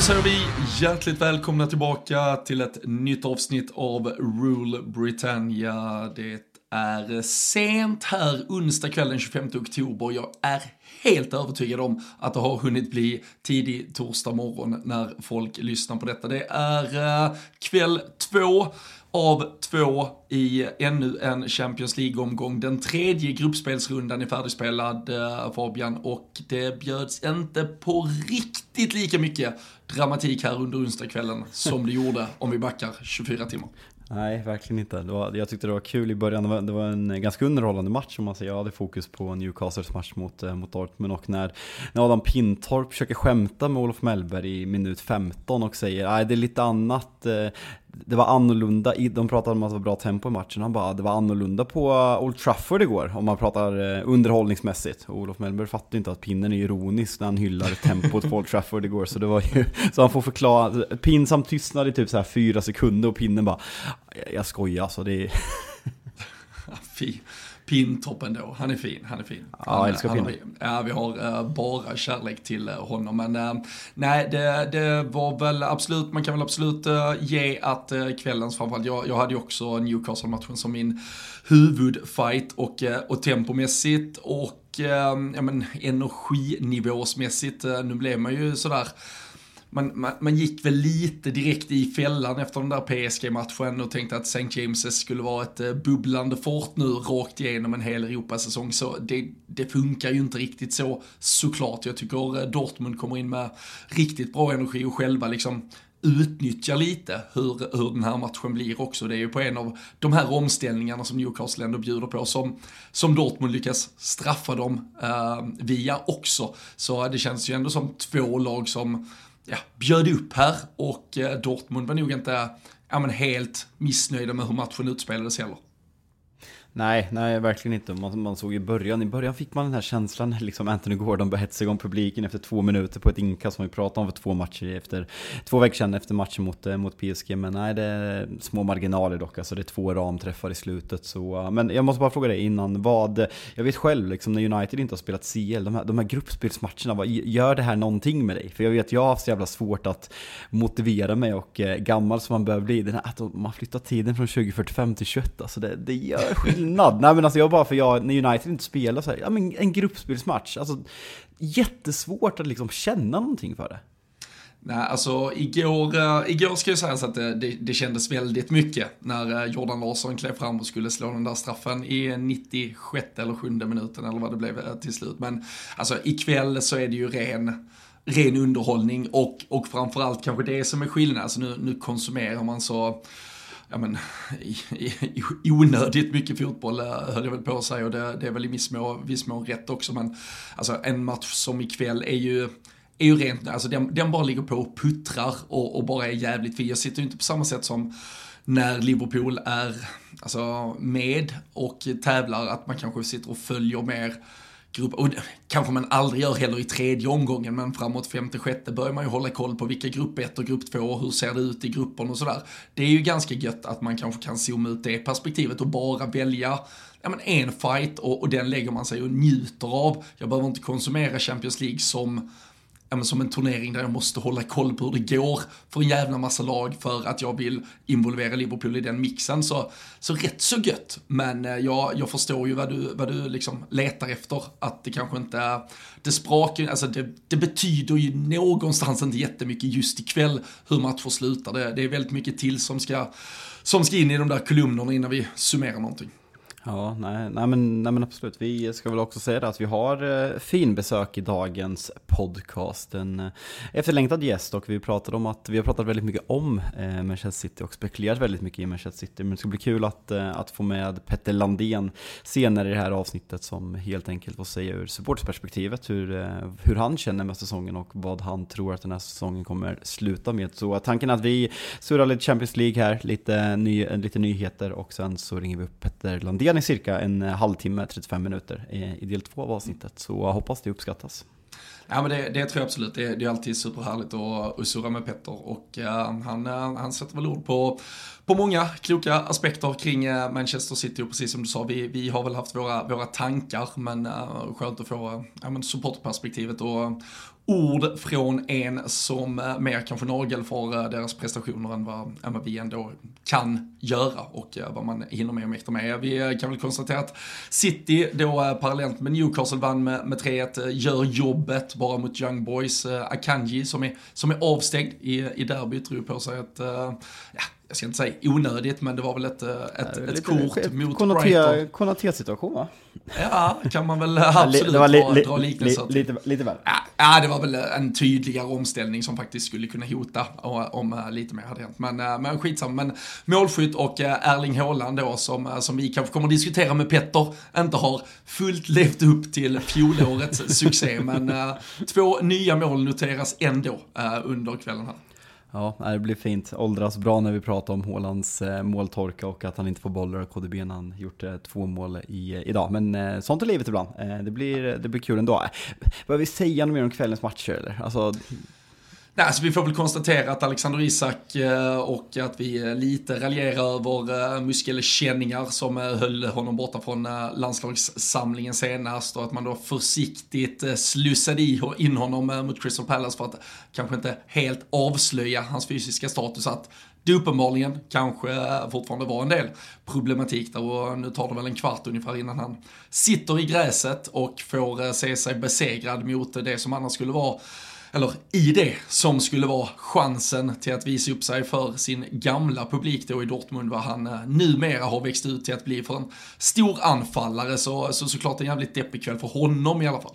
säger vi hjärtligt välkomna tillbaka till ett nytt avsnitt av Rule Britannia. Det är sent här onsdag kväll den 25 oktober. Jag är helt övertygad om att det har hunnit bli tidig torsdag morgon när folk lyssnar på detta. Det är eh, kväll två av två i ännu en Champions League-omgång. Den tredje gruppspelsrundan är färdigspelad eh, Fabian och det bjöds inte på riktigt lika mycket dramatik här under onsdagskvällen som det gjorde om vi backar 24 timmar. Nej, verkligen inte. Det var, jag tyckte det var kul i början. Det var, det var en ganska underhållande match om man säger. Jag hade fokus på Newcastles match mot, eh, mot Dortmund och när, när Adam Pintorp försöker skämta med Olof Mellberg i minut 15 och säger nej det är lite annat. Det var annorlunda, de pratade om att det var bra tempo i matchen. Han bara, det var annorlunda på eh, Old Trafford igår om man pratar eh, underhållningsmässigt. Och Olof Mellberg fattar ju inte att pinnen är ironisk när han hyllar tempot på Old Trafford igår. Så det var ju, så han får förklara, pinsam tystnad i typ så här fyra sekunder och pinnen bara, jag, jag skojar alltså. Det är, Fy. Pintoppen då, han är fin, han är fin. Ja, han, jag älskar han. Ja, vi har eh, bara kärlek till eh, honom. Men eh, nej, det, det var väl absolut, man kan väl absolut ge att uh, kvällens framförallt, jag, jag hade ju också Newcastle-matchen som min huvudfight och, och tempomässigt och uh, ja, men, energinivåsmässigt, uh, nu blev man ju sådär man, man, man gick väl lite direkt i fällan efter den där PSG-matchen och tänkte att St. James skulle vara ett eh, bubblande fort nu rakt igenom en hel Europasäsong. Så det, det funkar ju inte riktigt så såklart. Jag tycker eh, Dortmund kommer in med riktigt bra energi och själva liksom utnyttjar lite hur, hur den här matchen blir också. Det är ju på en av de här omställningarna som Newcastle ändå bjuder på som, som Dortmund lyckas straffa dem eh, via också. Så eh, det känns ju ändå som två lag som ja, bjöd upp här och eh, Dortmund var nog inte ja, men helt missnöjda med hur matchen utspelades heller. Nej, nej verkligen inte. Man, man såg i början, i början fick man den här känslan när liksom Anthony Gordon började hetsa igång publiken efter två minuter på ett inkast som vi pratade om för två matcher efter, två veckor sedan efter matchen mot, eh, mot PSG. Men nej, det är små marginaler dock, alltså det är två ramträffar i slutet. Så, men jag måste bara fråga dig innan, vad, jag vet själv liksom när United inte har spelat CL, de här, de här gruppspelsmatcherna, vad, gör det här någonting med dig? För jag vet, jag har haft så jävla svårt att motivera mig och eh, gammal som man bör bli, den här, att man flyttar tiden från 2045 till 21, alltså det, det gör skillnad. Nej men alltså jag bara för jag, när United inte spelar så här, ja men en gruppspelsmatch, alltså jättesvårt att liksom känna någonting för det. Nej, alltså igår, uh, igår ska jag säga så att det, det, det kändes väldigt mycket när uh, Jordan Larsson klev fram och skulle slå den där straffen i 96 eller 7 minuten eller vad det blev uh, till slut. Men alltså ikväll så är det ju ren ren underhållning och, och framförallt kanske det som är skillnaden. Alltså nu, nu konsumerar man så ja men, i, i, onödigt mycket fotboll eh, höll jag väl på att säga och det, det är väl i viss mån, viss mån rätt också men alltså en match som ikväll är ju är ju rent, alltså den, den bara ligger på och puttrar och, och bara är jävligt fin. Jag sitter ju inte på samma sätt som när Liverpool är alltså, med och tävlar, att man kanske sitter och följer mer grupp, och kanske man aldrig gör heller i tredje omgången, men framåt femte, sjätte börjar man ju hålla koll på vilka grupp ett och grupp två, hur ser det ut i gruppen och sådär. Det är ju ganska gött att man kanske kan zooma ut det perspektivet och bara välja ja, men en fight och, och den lägger man sig och njuter av. Jag behöver inte konsumera Champions League som ja, men som en turnering där jag måste hålla koll på hur det går för en jävla massa lag för att jag vill involvera Liverpool i den mixen. Så, så rätt så gött, men eh, jag, jag förstår ju vad du, vad du liksom letar efter. Att det kanske inte, det sprakar alltså det, det betyder ju någonstans inte jättemycket just ikväll hur matcher slutar. Det, det är väldigt mycket till som ska, som ska in i de där kolumnerna innan vi summerar någonting. Ja, nej, nej, men, nej men absolut. Vi ska väl också säga det att vi har eh, fin besök i dagens podcast. En eh, efterlängtad gäst och vi pratade om att vi har pratat väldigt mycket om eh, Manchester City och spekulerat väldigt mycket i Manchester City. Men det ska bli kul att, eh, att få med Petter Landén senare i det här avsnittet som helt enkelt får säga ur supportsperspektivet hur, eh, hur han känner med säsongen och vad han tror att den här säsongen kommer sluta med. Så tanken är att vi surrar lite Champions League här, lite, ny, lite nyheter och sen så ringer vi upp Petter Landén den i cirka en eh, halvtimme, 35 minuter i del två av avsnittet. Så jag hoppas det uppskattas. Ja men det, det tror jag absolut. Det, det är alltid superhärligt att, att surra med Petter och uh, han, uh, han sätter väl ord på, på många kloka aspekter kring uh, Manchester City och precis som du sa, vi, vi har väl haft våra, våra tankar men uh, skönt att få uh, supportperspektivet och, ord från en som eh, mer kanske nagelfar eh, deras prestationer än vad, än vad vi ändå kan göra och eh, vad man hinner med och mäktar med. Vi kan väl konstatera att City då parallellt med Newcastle vann med, med 3-1, gör jobbet bara mot Young Boys. Akanji som är, som är avstängd i, i derbyt tror på sig ett, ja, jag ska inte säga onödigt, men det var väl ett, ett, ett lite, kort mot Brighton. Konaté-situation va? Ja, kan man väl absolut det var li, dra, dra liknelser li, Lite, lite väl. Ja, det var väl en tydligare omställning som faktiskt skulle kunna hota om lite mer hade hänt. Men, men skitsam. Men målskytt och Erling Haaland då som, som vi kanske kommer att diskutera med Petter inte har fullt levt upp till fjolårets succé. Men två nya mål noteras ändå under kvällen här. Ja, det blir fint. Åldras bra när vi pratar om Hålands eh, måltorka och att han inte får bollar av KDB när han gjort eh, två mål i, eh, idag. Men sånt är livet ibland. Det blir, det blir kul ändå. Behöver vi säga något mer om kvällens matcher eller? Alltså, Nej, så vi får väl konstatera att Alexander Isak eh, och att vi eh, lite raljerar över eh, muskelkänningar som höll honom borta från landslagssamlingen senast och att man då försiktigt slussade in honom mot Crystal Palace för att kanske inte helt avslöja hans fysiska status. Att det uppenbarligen kanske fortfarande var en del problematik där och nu tar det väl en kvart ungefär innan han sitter i gräset och får se sig besegrad mot det som annars skulle vara eller i det som skulle vara chansen till att visa upp sig för sin gamla publik då i Dortmund, vad han eh, numera har växt ut till att bli för en stor anfallare, så, så såklart en jävligt deppig kväll för honom i alla fall.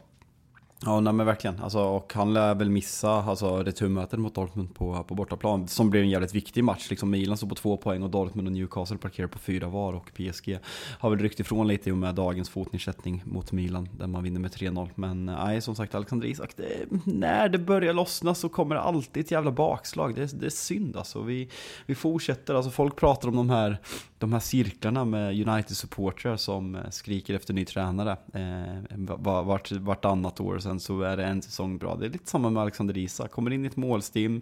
Ja, nej men verkligen. Alltså, och han lär väl missa alltså, returmötet mot Dortmund på, på bortaplan, som blev en jävligt viktig match. Liksom Milan står på två poäng och Dortmund och Newcastle parkerar på fyra var och PSG har väl ryckt ifrån lite i och med dagens fotnedsättning mot Milan, där man vinner med 3-0. Men nej, som sagt, Alexander Isak, det, när det börjar lossna så kommer det alltid ett jävla bakslag. Det, det är synd alltså. Vi, vi fortsätter, alltså folk pratar om de här, de här cirklarna med United-supportrar som eh, skriker efter ny tränare eh, vart, vartannat år sen så är det en säsong bra. Det är lite samma med Alexander Isak. Kommer in i ett målstim,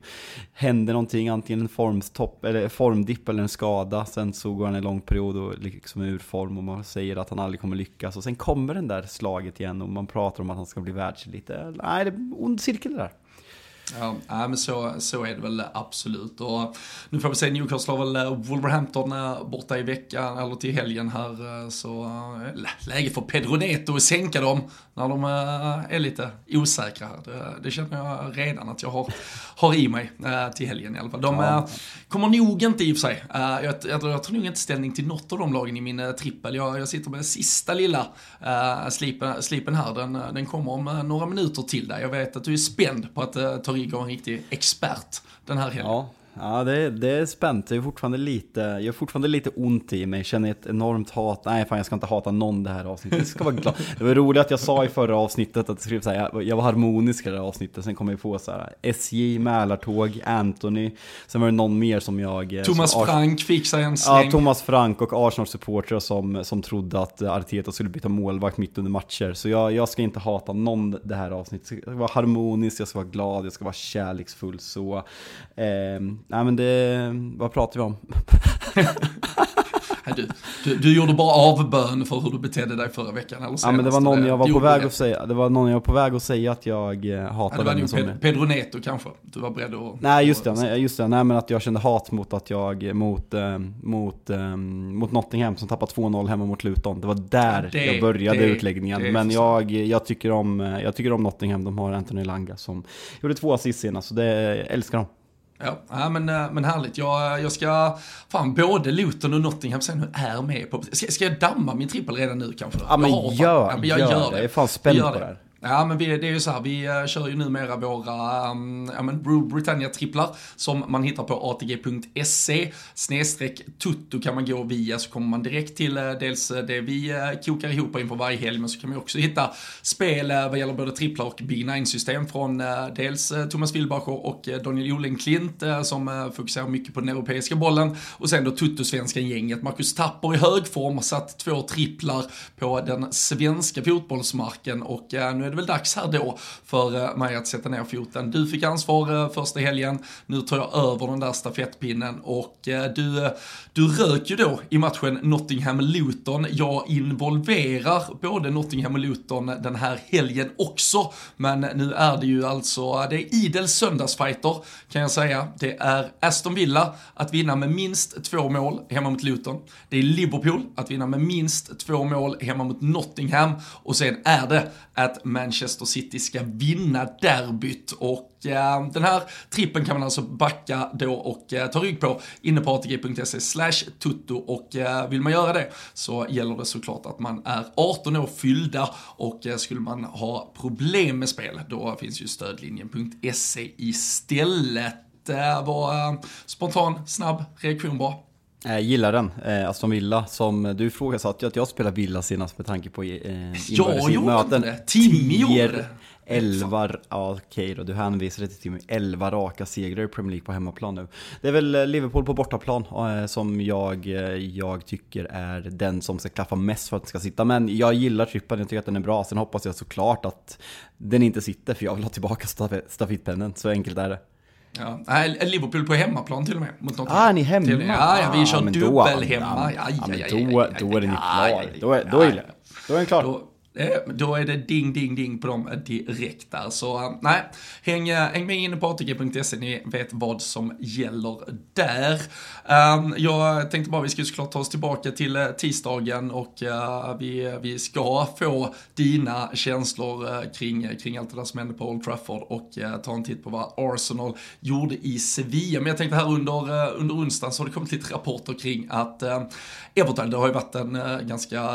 händer någonting, antingen en formstopp, eller formdipp eller en skada. Sen så går han en lång period och liksom ur form och man säger att han aldrig kommer lyckas. Och sen kommer den där slaget igen och man pratar om att han ska bli världselit. Nej, det är en ond cirkel det där. Ja, men så, så är det väl absolut. Och nu får vi se, Newcastle har väl eh, Wolverhampton eh, borta i veckan, eller till helgen här. Eh, så läge för Pedro Neto att sänka dem när de är lite osäkra här. Det, det känner jag redan att jag har, har i mig till helgen i alla fall. De ja. kommer nog inte i och för sig, jag, jag, jag tar nog inte ställning till något av de lagen i min trippel. Jag, jag sitter med den sista lilla slipen, slipen här, den, den kommer om några minuter till där. Jag vet att du är spänd på att ta Henrik och en riktig expert den här helgen. Ja. Ja, det, är- det är spänt. Jag är fortfarande lite, jag har fortfarande lite ont i mig. Känner ett enormt hat. Nej, fan jag ska inte hata någon det här avsnittet. Jag ska vara glad. Det var roligt att jag sa i förra avsnittet att jag, så här, jag, jag var harmonisk i det här avsnittet. Sen kom jag på så här, SJ, Mälartåg, Anthony. Sen var det någon mer som jag... eh, Thomas som Frank fick sig en släng. Ja, Thomas Frank och Arsenal-supportrar som, som trodde att Arteta skulle byta målvakt mitt under matcher. Så jag, jag ska inte hata någon det här avsnittet. Jag ska vara harmonisk, jag ska vara glad, jag ska vara kärleksfull. Så, eh, nej men det, vad pratar vi om? Du, du, du gjorde bara avbön för hur du betedde dig förra veckan. Eller Ja men det var någon jag var på väg att säga, det var någon jag var på väg att säga att jag eh, Ja, hatade det var nog Ped- Pedro Neto kanske. Du var beredd att... Nej just det, nej, just det, nej men att jag kände hat mot att jag, mot, eh, mot, eh, mot Nottingham som tappade 2-0 hemma mot Luton. Det var där Det- jag började det- utläggningen. det men jag, jag, tycker om, eh, jag tycker om Nottingham, de har Anthony Langa som gjorde två assist senast, så det älskar dem. Ja, ja men, eh, men härligt. Jag, jag ska, fan både Luton och Nottingham sen nu är med på... Ska, ska jag damma min trippel redan nu kanske? Ja, men Jag har fan- gör- men jag gör gör det. Jag är fan spänd på det här. Ja men vi, det är ju så här, vi eh, kör ju numera våra um, ja, men Rule Britannia-tripplar som man hittar på atg.se snedstreck tutto kan man gå via så kommer man direkt till eh, dels eh, det vi kokar ihop inför varje helg men så kan man ju också hitta spel vad gäller både tripplar och Big Nine-system från dels Thomas Wilbacher och Daniel Jolenklint som fokuserar mycket på den europeiska bollen och sen då Tutto-svenskan-gänget. Marcus Tapper i hög form satt två tripplar på den svenska fotbollsmarken och nu är det väl dags här då för eh, mig att sätta ner foten. Du fick ansvar eh, första helgen, nu tar jag över den där stafettpinnen och eh, du, du rök ju då i matchen Nottingham-Luton. Jag involverar både Nottingham och Luton den här helgen också, men nu är det ju alltså, det är idel söndagsfighter kan jag säga. Det är Aston Villa att vinna med minst två mål hemma mot Luton. Det är Liverpool att vinna med minst två mål hemma mot Nottingham och sen är det att Manchester City ska vinna derbyt och eh, den här trippen kan man alltså backa då och eh, ta rygg på inne på atg.se slash tutto och eh, vill man göra det så gäller det såklart att man är 18 år fyllda och eh, skulle man ha problem med spel då finns ju stödlinjen.se istället. Eh, var eh, spontan, snabb reaktion bra. Jag gillar den, eh, Aston Villa, som du ifrågasatte att jag spelar Villa senast med tanke på eh, Jag gjorde inte det. Timmy gjorde det. 11, ja okej då, du hänvisade till Timmy. 11 raka segrar i Premier League på hemmaplan nu. Det är väl eh, Liverpool på bortaplan eh, som jag, eh, jag tycker är den som ska klaffa mest för att den ska sitta. Men jag gillar trippen, jag tycker att den är bra. Sen hoppas jag såklart att den inte sitter för jag vill ha tillbaka staf- stafettpennen. Så enkelt är det. Ja, nej, Liverpool på hemmaplan till och med. Mot Nottingham. Ah, är ni hemma? Till- Ja, ja, vi kör Ah, men då- dubbel hemma. Ja, Ja, ja, då, då är ja, klar. Då är, då är, ja. då är den klar. Då, Eh, då är det ding, ding, ding på dem direkt där. Så eh, nej, häng, eh, häng med in på atg.se, ni vet vad som gäller där. Ehm, jag tänkte bara vi ska såklart ta oss tillbaka till tisdagen och vi, vi ska få dina känslor kring, kring allt det där som hände på Old Trafford och ta en titt på vad Arsenal gjorde i Sevilla. Men jag tänkte här under, under onsdagen så har det kommit lite rapporter kring att Everton, det har ju varit en ganska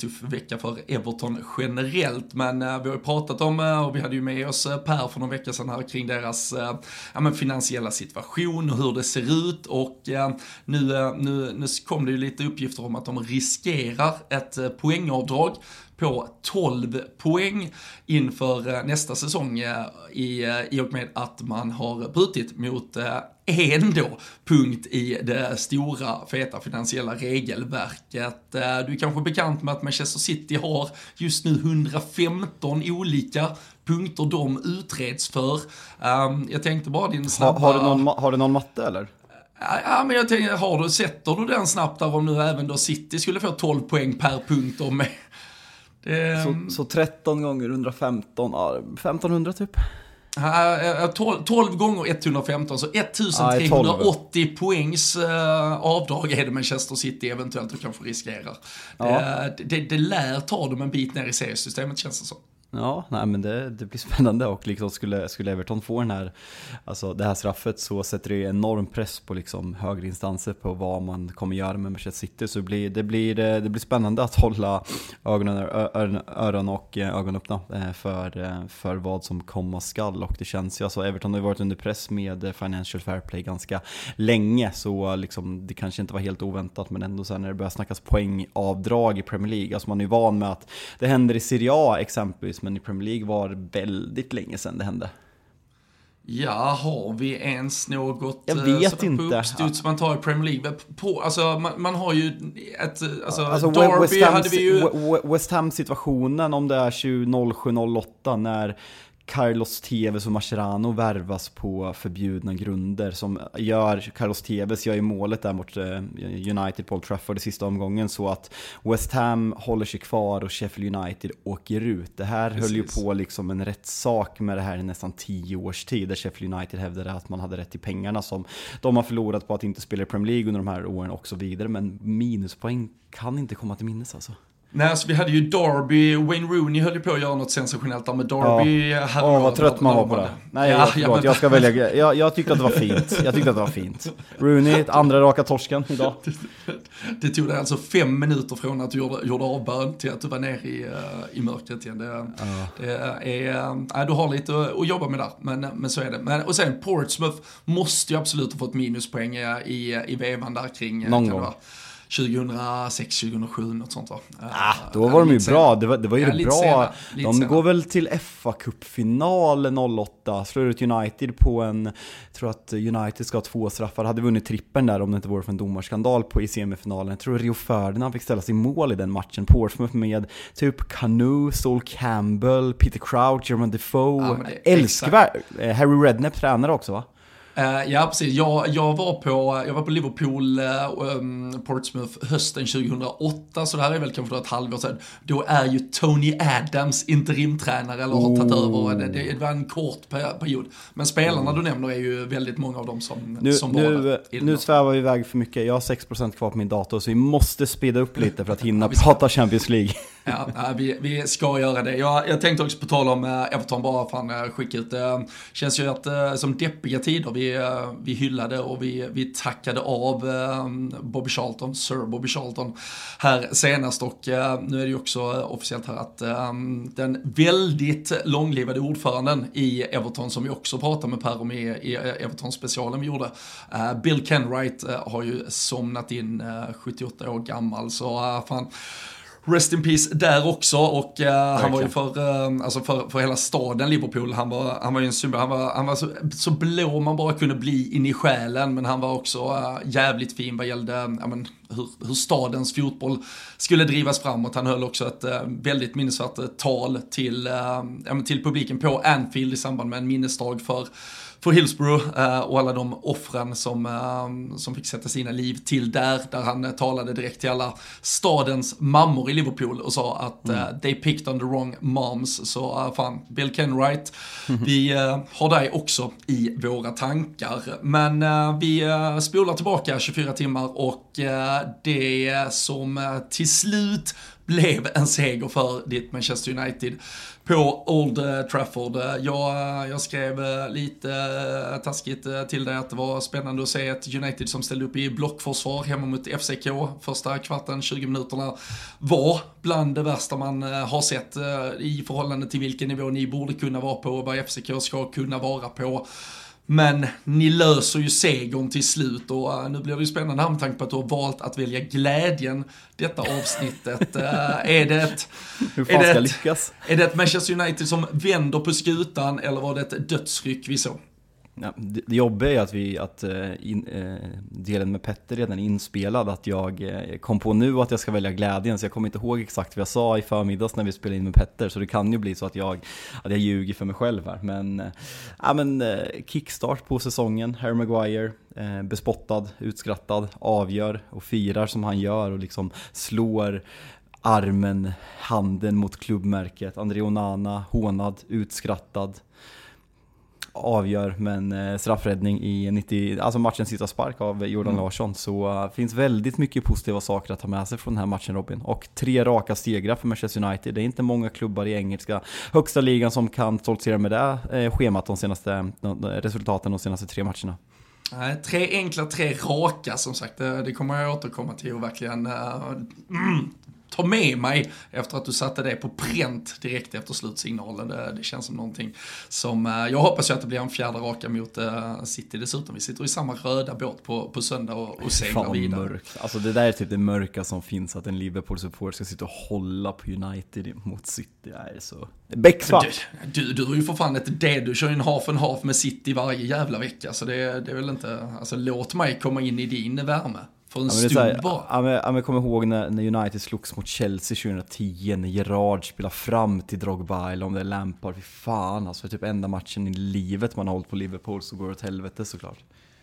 tuff vecka för Everton generellt, men eh, vi har ju pratat om, eh, och vi hade ju med oss eh, Per för någon vecka sedan här kring deras ja, men finansiella situation och hur det ser ut. Och nu, nu, nu kom det ju lite uppgifter om att de riskerar ett poängavdrag på 12 poäng inför nästa säsong i, i och med att man har brutit mot en då punkt i det stora feta finansiella regelverket. Eh, Du är kanske bekant med att Manchester City har just nu 115 olika punkter de utreds för. Um, Jag tänkte bara din snabba... har, du någon, har du någon matte eller? Ja, men jag tänker, har du, sätter du den snabbt där om nu även då City skulle få 12 poäng per punkt om det, Så, så 13 gånger 115, ja, 1500 typ? Ja, ja, 12, 12 gånger 115, så 1380 poängs eh, avdrag är det Manchester City eventuellt och kanske riskerar. Ja. Det, det, det lär ta dem en bit ner i seriesystemet känns det som. Ja, nej men det, det blir spännande och liksom skulle, skulle Everton få den här, alltså det här straffet så sätter det enorm press på liksom högre instanser på vad man kommer göra med Manchester City. Så det blir, det blir, det blir spännande att hålla ögonen, öron, öron och eh, ögon öppna eh, för, eh, för vad som komma skall. Och det känns ju, alltså Everton har ju varit under press med Financial Fair Play ganska länge, så liksom det kanske inte var helt oväntat, men ändå sen när det börjar snackas poängavdrag i Premier League, alltså man är ju van med att det händer i Serie A exempelvis, men i Premier League var väldigt länge sedan det hände. Ja, har vi ens något jag vet inte. på uppstuds man tar i Premier League? På, alltså, man, man har ju ett, alltså, alltså Derby West hade vi ju... West Ham situationen om det är 07-08 när Carlos Tevez och Mascherano värvas på förbjudna grunder som gör, Carlos Tevez gör ju målet där mot eh, United på Old Trafford i sista omgången så att West Ham håller sig kvar och Sheffield United åker ut. Det här Precis. höll ju på liksom en rättssak med det här i nästan tio års tid där Sheffield United hävdade att man hade rätt till pengarna som de har förlorat på att inte spela i Premier League under de här åren och så vidare. Men minuspoäng kan inte komma till minnes alltså. Nej, alltså vi hade ju Derby, Wayne Rooney höll ju på att göra något sensationellt där med Derby. Ja. Åh, oh, vad trött man var på det. Nej, ja, förlåt, ja, jag ska välja. Jag, jag tyckte att det var fint. Jag tyckte att det var fint. Rooney, andra raka torsken idag. det tog dig alltså fem minuter från att du gjorde, gjorde avbön till att du var nere i, uh, i mörkret igen. Det, det är, uh, du har lite att, jobba med där, men, men så är det. Men, och sen Portsmouth måste ju absolut ha fått minuspoäng i, i vevan där kring... Någon gång. 2006, 2007, något sånt va? Ah, då var de ju bra, det var, det var ju ja, bra. Sena, de sena. går väl till fa Cup-final 08, slår ut United på en, jag tror att United ska ha två straffar, hade vunnit trippen där om det inte vore för en domarskandal på, i semifinalen. Jag tror Rio Ferdinand fick ställa sig i mål i den matchen, Portsmouth med typ Canoe, Sol Campbell, Peter Crouch, German Defoe, ja, älskvärd, eh, Harry Redknapp tränare också va? Uh, ja, precis. Jag, jag, var på, jag var på Liverpool, uh, um, Portsmouth, hösten 2008, så det här är väl kanske ett halvår sedan. Då är ju Tony Adams interimtränare, eller har oh. tagit över. Det, det, var en kort period. Men spelarna du nämner är ju väldigt många av dem som, nu, som var Nu, nu svävar vi iväg för mycket. Jag har 6% kvar på min dator, så vi måste speeda upp lite för att hinna prata Champions League. Ja, vi, vi ska göra det. Jag, jag tänkte också på tal om eh, Everton, bara fan eh, skicka ut det. känns ju att som deppiga tider, vi vi, hyllade och vi, vi tackade av Bobby Charlton, Sir Bobby Charlton här senast och nu är det ju också officiellt här att den väldigt långlivade ordföranden i Everton som vi också pratade med Per om i, i Everton-specialen vi gjorde, Bill Kenwright har ju somnat in 78 år gammal så fan Rest in peace där också. Och uh, han var ju för, uh, alltså för, för hela staden Liverpool, han var, han var ju en symbol, han var, han var så, så blå man bara kunde bli in i själen. Men han var också uh, jävligt fin vad gällde uh, men, hur, hur stadens fotboll skulle drivas framåt. Han höll också ett väldigt minnesvärt tal till, till publiken på Anfield i samband med en minnesdag för för Hillsborough uh, och alla de offren som, uh, som fick sätta sina liv till där, där han uh, talade direkt till alla stadens mammor i Liverpool och sa att mm. they picked on the wrong moms. Så fan, Bill Kenwright, mm. vi har dig också i våra tankar. Men vi spolar tillbaka 24 timmar och det som till slut blev en seger för ditt Manchester United på Old eh, Trafford. Eh, jag, eh, jag skrev lite taskigt till dig att det var spännande att se ett United som ställde upp i blockförsvar hemma mot FCK. Första kvarten, 20 minuterna var bland det värsta man har sett i förhållande till vilken nivå ni borde kunna vara på och vad FCK ska kunna vara på. Men ni löser ju segern till slut och uh, nu blir det ju spännande här med tanke på att du har valt att välja glädjen detta avsnittet. Uh, är det ett... Hur fan ska lyckas? Är det ett Manchester United som vänder på skutan eller var det ett dödsryck vi såg? Ja, det, jobbiga är att, vi, att eh, in, eh, delen med Petter redan är inspelad, att jag eh, kom på nu att jag ska välja glädjen, så jag kommer inte ihåg exakt vad jag sa i förmiddags när vi spelade in med Petter, så det kan ju bli så att jag, att jag ljuger för mig själv här. Men, eh, ja, men kickstart på säsongen, Harry Maguire, bespottad, utskrattad, avgör och firar som han gör och liksom slår armen, handen mot klubbmärket. André Onana, hånad, utskrattad avgör med en eh, straffräddning i 90, alltså matchens sista spark av Jordan mm. Larsson. Så uh, finns väldigt mycket positiva saker att ta med sig från den här matchen Robin. Och tre raka segrar för Manchester United. Det är inte många klubbar i engelska högsta ligan som kan stoltsera med det eh, schemat de senaste de, resultaten de senaste tre matcherna. Tre enkla, tre raka som sagt. Det, det kommer jag återkomma till och verkligen uh, mm, ta med mig efter att du satte det på pränt direkt efter slutsignalen. Det, det känns som någonting som, uh, jag hoppas ju att det blir en fjärde raka mot uh, City dessutom. Vi sitter i samma röda båt på, på söndag och, och seglar vidare. Mörkt. Alltså det där är typ det mörka som finns, att en Liverpool-support ska sitta och hålla på United mot City. Det är så becksvart. Du, du, du har ju för fan ett det, du kör ju en half and half med City varje jävla vecka. Så det, det är väl inte, alltså låt mig komma in i din värme. För en ja, bara. Ja men, ja, men kom ihåg när, när, United slogs mot Chelsea 2010, när Gerard spelade fram till Drogba, eller om det är Lampard, fy fan alltså. Typ enda matchen i livet man har hållit på Liverpool så går det åt helvete såklart.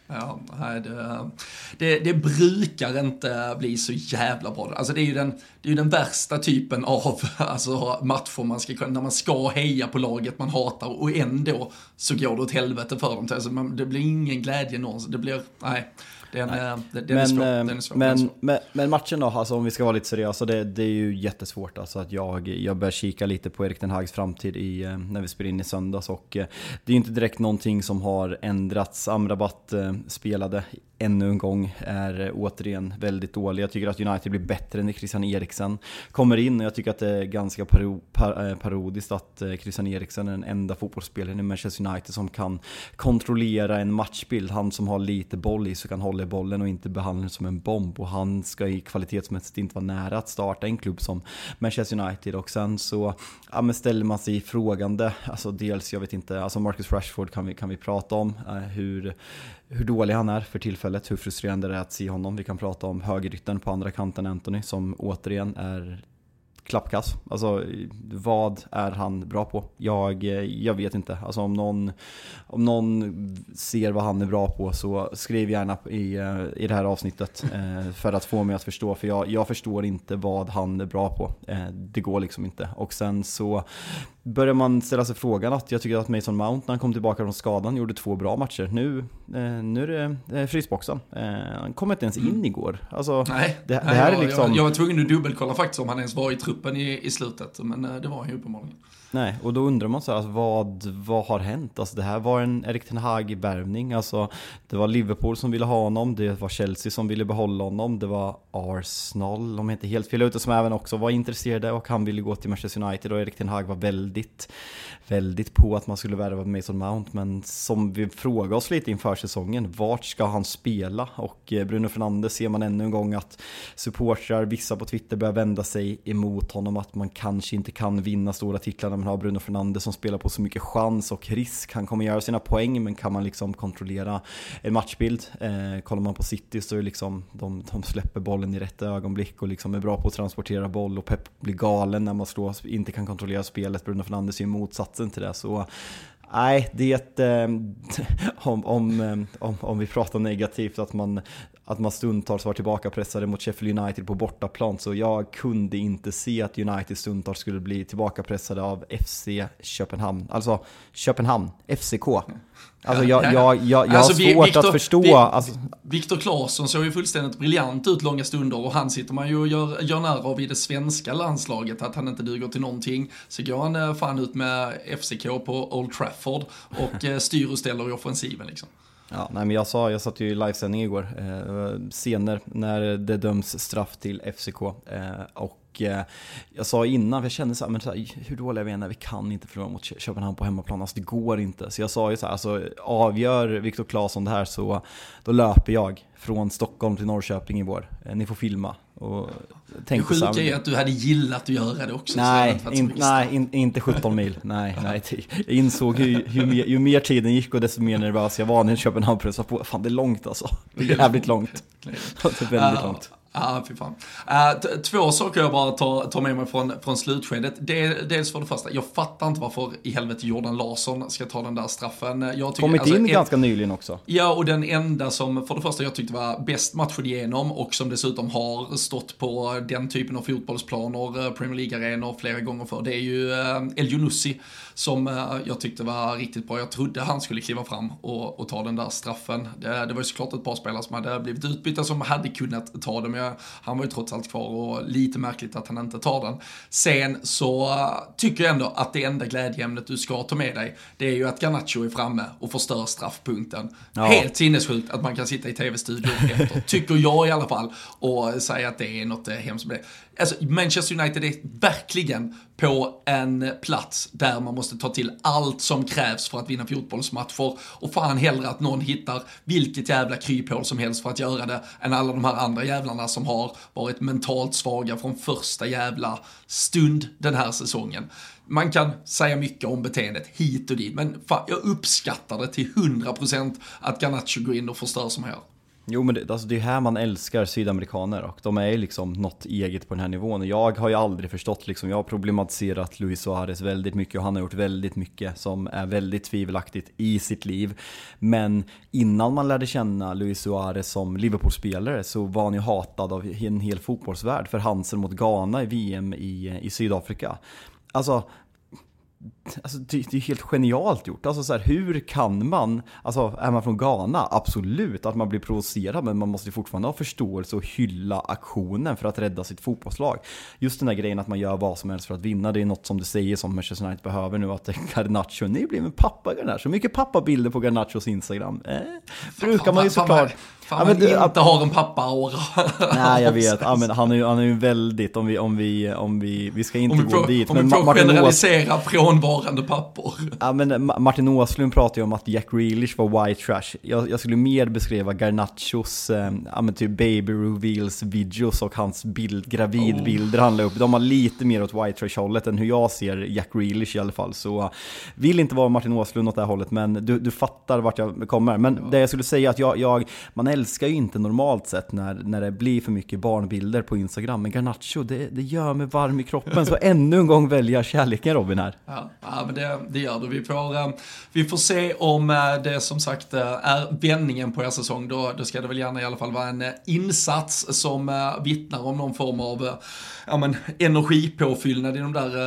Ja, det, det, det, brukar inte bli så jävla bra. Alltså det är ju den, det är den värsta typen av alltså, matcher man ska när man ska heja på laget man hatar och ändå så går det åt helvete för dem. Alltså, man, det blir ingen glädje någonsin. Det blir, nej. Den, den, den, men, är svår, den är svår. Men, men, men, matchen då, alltså, om vi ska vara lite seriösa, det, det är ju jättesvårt. Alltså, att jag, jag börjar kika lite på Erik Den Hags framtid i, eh, när vi spelar in i söndags. Och, eh, det är ju inte direkt någonting som har ändrats. Amrabat eh, spelade ännu en gång är återigen väldigt dålig. Jag tycker att United blir bättre när Christian Eriksen kommer in och jag tycker att det är ganska paro par parodiskt att Christian Eriksen är den enda fotbollsspelaren i Manchester United som kan kontrollera en matchbild. Han som har lite boll i så kan hålla bollen och inte behandla den som en bomb och han ska i kvalitetsmässigt inte vara nära att starta en klubb som Manchester United och sen så ja, men ställer man sig frågande, alltså dels jag vet inte, alltså Marcus Rashford kan vi, kan vi prata om, eh, hur, hur dålig han är för tillfället, hur frustrerande det är att se honom. Vi kan prata om högeryttern på andra kanten Anthony som återigen är klappkass. Alltså vad är han bra på? Jag, jag vet inte. Alltså om någon, om någon ser vad han är bra på så skriv gärna i, i det här avsnittet eh, för att få mig att förstå. För jag, jag förstår inte vad han är bra på. Eh, det går liksom inte. Och sen så börjar man ställa sig frågan att jag tycker att Mason Mount när han kom tillbaka från skadan gjorde två bra matcher. Nu, eh, nu är det eh, frysboxen. Eh, han kom inte ens in mm. igår. Alltså, nej, det, det här nej, är liksom... Jag, jag var tvungen att dubbelkolla faktiskt om han ens var i truppen i, i slutet, men eh, det var han ju uppenbarligen. Nej, och då undrar man så här, alltså, vad, vad har hänt? Alltså det här var en Erik Ten Hag-värvning, alltså det var Liverpool som ville ha honom, det var Chelsea som ville behålla honom, det var Arsenal, om jag inte helt fel ute, som även också var intresserade och han ville gå till Manchester United och Erik Ten Hag var väldigt, väldigt på att man skulle värva Mason Mount, men som vi frågade oss lite inför säsongen, vart ska han spela? Och eh, Bruno Fernandes ser man ännu en gång att supportrar, vissa på Twitter börjar vända sig emot honom, att man kanske inte kan vinna stora titlar när man har Bruno Fernandes som spelar på så mycket chans och risk. Han kommer göra sina poäng men kan man liksom kontrollera en matchbild? Eh, kollar man på City så är det liksom de, de släpper bollen i rätt ögonblick och liksom är bra på att transportera boll och Pep blir galen när man slår, inte kan kontrollera spelet. Bruno Fernandes är ju motsatsen till det. Så Nej, det är eh, om, om, eh, om, om vi pratar negativt, att man, att man stundtals var tillbaka pressade mot Sheffield United på bortaplan, så jag kunde inte se att United stundtals skulle bli tillbaka pressade av FC Köpenhamn, alltså Köpenhamn, FCK. Alltså jag, jag, jag, jag alltså, har svårt Victor, att förstå. Vi, alltså. Viktor Claesson såg ju fullständigt briljant ut långa stunder och han sitter man ju och gör, gör nära av i det svenska landslaget, att han inte duger till någonting. Så går han eh, fan ut med FCK på Old Trafford och eh, styr och ställer i offensiven liksom. Ja, nej, men jag sa, jag satt ju i livesändning igår, eh, scener när det döms straff till FCK eh, och Eh, jag sa innan, för jag kände så här, men så här, hur dåliga vi än är, vi kan inte förlora mot Köpenhamn på hemmaplan. Alltså det går inte. Så jag sa ju så här, alltså, avgör Viktor Claesson det här så då löper jag från Stockholm till Norrköping i vår. Eh, ni får filma. Och det sjuka är att du hade gillat att göra det också. Nej, in, nej in, inte 17 mil. Nej, nej. Jag insåg hur, hur mer, ju mer tiden gick och desto mer nervös jag var när Köpenhamn pressade på. Fan, det är långt alltså. Det är jävligt långt. Det är väldigt långt. Ja, fy fan. Uh, två saker jag bara tar, tar med mig från, från slutskedet. Det, dels för det första, jag fattar inte varför i helvete Jordan Larsson ska ta den där straffen. Jag tycker, Kommit alltså, in ganska nyligen också. Ja, och den enda som för det första jag tyckte var bäst matchen igenom och som dessutom har stått på den typen av fotbollsplaner, eh, Premier League-arenor flera gånger för, det är ju uh, El Junussi som uh, jag tyckte var riktigt bra. Jag trodde han skulle kliva fram och, och ta den där straffen. Det, det var ju såklart ett par spelare som hade blivit utbytta som hade kunnat ta det, men jag han var ju trots allt kvar och lite märkligt att han inte tar den. Sen så tycker jag ändå att det enda glädjeämnet du ska ta med dig, det är ju att Garnacho är framme och förstör straffpunkten. Ja. Helt sinnessjukt att man kan sitta i tv-studion efter, tycker jag i alla fall, och säga att det är något hemskt med det. Alltså, Manchester United är verkligen på en plats där man måste ta till allt som krävs för att vinna fotbollsmatcher. Och fan hellre att någon hittar vilket jävla kryphål som helst för att göra det, än alla de här andra jävlarna som har varit mentalt svaga från första jävla stund den här säsongen. Man kan säga mycket om beteendet hit och dit, men fan, jag uppskattar det till 100% att Garnacho går in och förstör som här. Jo men det, alltså det är här man älskar sydamerikaner och de är liksom något eget på den här nivån. Jag har ju aldrig förstått liksom, jag har problematiserat Luis Suarez väldigt mycket och han har gjort väldigt mycket som är väldigt tvivelaktigt i sitt liv. Men innan man lärde känna Luis Suarez som Liverpool-spelare så var han ju hatad av en hel fotbollsvärld för hansen mot Ghana i VM i, eh, i Sydafrika. Alltså, Alltså det, det är helt genialt gjort. Alltså så här, hur kan man, alltså är man från Ghana, absolut att man blir provocerad, men man måste fortfarande ha förståelse och hylla aktionen för att rädda sitt fotbollslag. Just den där grejen att man gör vad som helst för att vinna, det är något som du säger som Manchester United behöver nu, att Garnacho, ni blir en pappa Garnacho, mycket pappabilder på Garnachos Instagram. Eh, brukar man ju såklart. Fan, ja, men, man inte har en pappa-aura. Nej, jag vet. Ja, men han är ju han är ju väldigt, om vi, om vi, om vi, vi ska inte vi får, gå dit. Om men vi får Martin generalisera Ås... frånvarande pappor. Ja, men Martin Åslund pratar ju om att Jack Grealish var white trash. Jag, jag skulle mer beskriva Garnachos, eh, ja men typ baby reveals videos och hans bild, gravidbilder oh. han la upp. De har lite mer åt white trash hållet än hur jag ser Jack Grealish i alla fall. Så vill inte vara Martin Åslund åt det här hållet, men du, du fattar vart jag kommer. Men ja. det jag skulle säga att jag, jag man älskar ju inte normalt sett när, när det blir för mycket barnbilder på Instagram, men Garnacho, det, det gör mig varm i kroppen. Så ännu en gång väljer jag kärleken Robin här. Ja, ja men det, det gör du. Vi får, eh, vi får se om eh, det som sagt eh, är vändningen på er säsong. Då, då ska det väl gärna i alla fall vara en insats som vittnar om någon form av ja, men, energipåfyllnad i de där,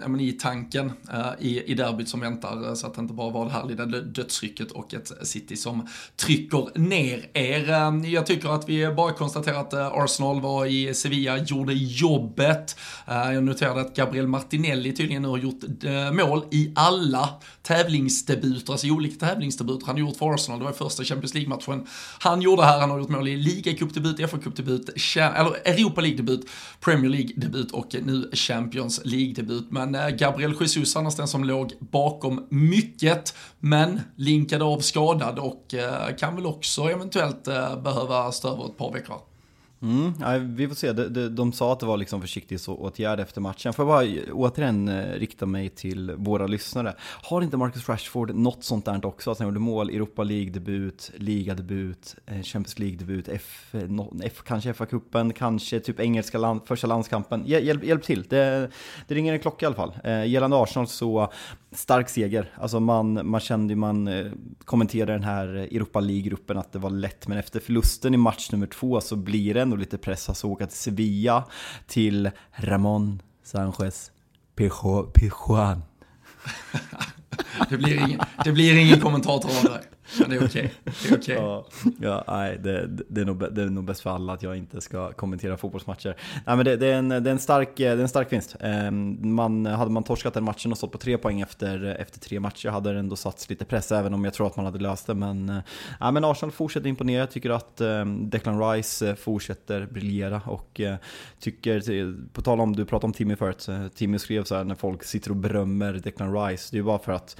ja, men, i tanken i, i derbyt som väntar. Så att det inte bara var det här lilla dödsrycket och ett City som trycker ner er eh, jag tycker att vi bara konstaterar att eh, Arsenal var i Sevilla, gjorde jobbet. Eh, jag noterade att Gabriel Martinelli tydligen nu har gjort mål i alla tävlingsdebuter, alltså i olika tävlingsdebuter han har gjort för Arsenal. Det var första Champions League-matchen han gjorde här. Han har gjort mål i ligacupdebut, FA-cupdebut, eller Europa League-debut, Premier League-debut och nu Champions League-debut. Men Gabriel Jesus, annars den som låg bakom mycket, men linkade av skadad och kan väl också eventuellt eh, behöva stå över ett par veckor. Mm, ja, vi får se. De, de, de sa att det var liksom försiktighetsåtgärd efter matchen. Får jag bara eh, återigen eh, rikta mig till våra lyssnare. Har inte Marcus Rashford något sånt där också? Att han gjorde mål, Europa League-debut, ligadebut, eh, Champions League-debut, F, F, kanske FA-cupen, kanske typ engelska land, första landskampen. Hjälp, hjälp till, det, det ringer en klocka i alla fall. Gällande Arsenal så stark seger. Alltså man, man kände ju, man kommenterade den här Europa League-gruppen att det var lätt, men efter förlusten i match nummer två så blir det ändå lite press. Alltså åka till Sevilla, till Ramon Sanchez Pijuan. det, blir ingen, det blir ingen kommentator av det. Men det är okej. Okay. okay. ja, ja, nej, det, det, är nog, det är nog bäst för alla att jag inte ska kommentera fotbollsmatcher. Nej, men det, det, är, en, det, är, en stark, det är en stark vinst. Ehm, man, hade man torskat den matchen och stått på tre poäng efter, efter tre matcher hade det ändå satts lite press, även om jag tror att man hade löst det. Men, eh, ja, men Arsenal fortsätter imponera. Jag tycker att ehm, Declan Rice eh, fortsätter briljera och eh, tycker, på tal om, du pratade om Timmy förut, Timmy skrev så här när folk sitter och berömmer Declan Rice, det är ju bara för att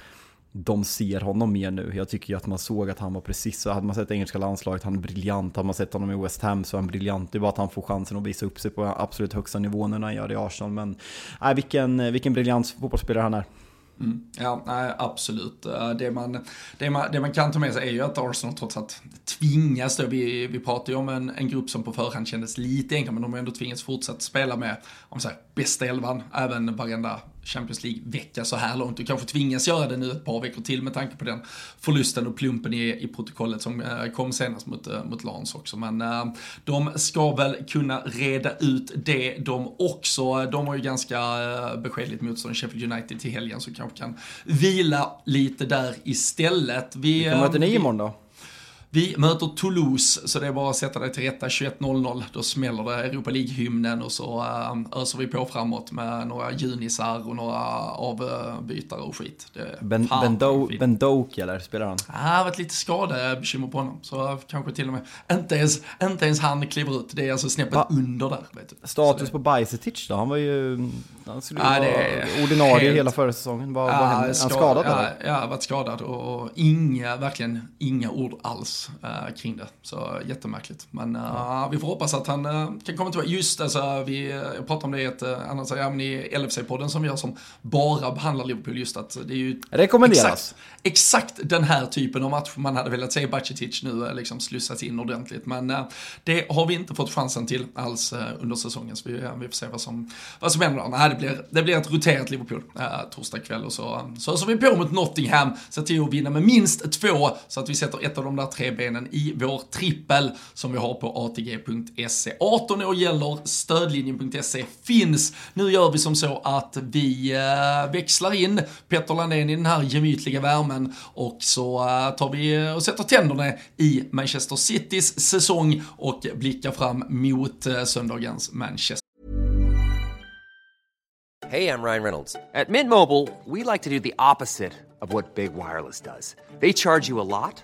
de ser honom mer nu. Jag tycker ju att man såg att han var precis så. Hade man sett engelska landslaget, han är briljant. Hade man sett honom i West Ham så är han briljant. Det är bara att han får chansen att visa upp sig på absolut högsta nivå när han gör det i Arsenal. Men nej, vilken, vilken briljant fotbollsspelare han är. Mm. Ja, nej, absolut. Eh, det man, det, man, det man kan ta med sig är ju att Arsenal trots att tvingas då, vi, vi pratar ju om en, en grupp som på förhand kändes lite enklare, men de har ändå tvingats fortsätta spela med, om så här, bästa elvan, även varenda Champions League-vecka så här långt. Du kanske tvingas göra det nu ett par veckor till med tanke på den förlusten och plumpen i, i protokollet som eh, kom senast mot, eh, mot Lans också. Men äh, de ska väl kunna reda ut det de också. De har ju ganska beskedligt motstånd Sheffield United till helgen så kanske kan vila lite där istället. Vi, Vilka möter ni imorgon då? Vi möter Toulouse, så det är bara att sätta det till rätta 21.00. Då smäller det Europa League-hymnen och så äh, öser vi på framåt med några junisar och några avbytare och skit. Det, ben, ben, Do, ben Doak eller spelar han? Ja, det har varit lite skadebekymmer på honom. Så kanske till och med inte ens, inte ens han kliver ut. Det är alltså snäppet Va? under där. Status på Bajsetic då? Han var ju... Han skulle ja, vara ordinarie helt... hela förra säsongen. Vad, ja, vad hände? Han skadad ja, eller? Ja, varit skadad och inga, verkligen inga ord alls uh, kring det. Så jättemärkligt. Men uh, ja. vi får hoppas att han uh, kan komma tillbaka. Just alltså, vi, jag pratade om det i ett annat, ja, i LFC-podden som gör som bara behandlar Liverpool just att det är ju Rekommenderas. Exakt, exakt den här typen av match man hade velat se Bacicic nu liksom slussas in ordentligt. Men det har vi inte fått chansen till alls under säsongen. Så vi, vi får se vad som, vad som händer. Nej, det blir, det blir ett roterat Liverpool torsdag kväll och så, så öser vi på mot Nottingham. Se till att vinna med minst två så att vi sätter ett av de där tre benen i vår trippel som vi har på ATG.se. 18 år gäller, stödlinjen.se finns. Nu gör vi som så att vi eh, växlar in Petter Landén i den här gemytliga värmen och så eh, tar vi och sätter tänderna i Manchester Citys säsong och blickar fram mot eh, söndagens Manchester. Hej, jag Ryan Reynolds. På Mint Mobile, we like to do the opposite of what Big Wireless does. They charge you a lot.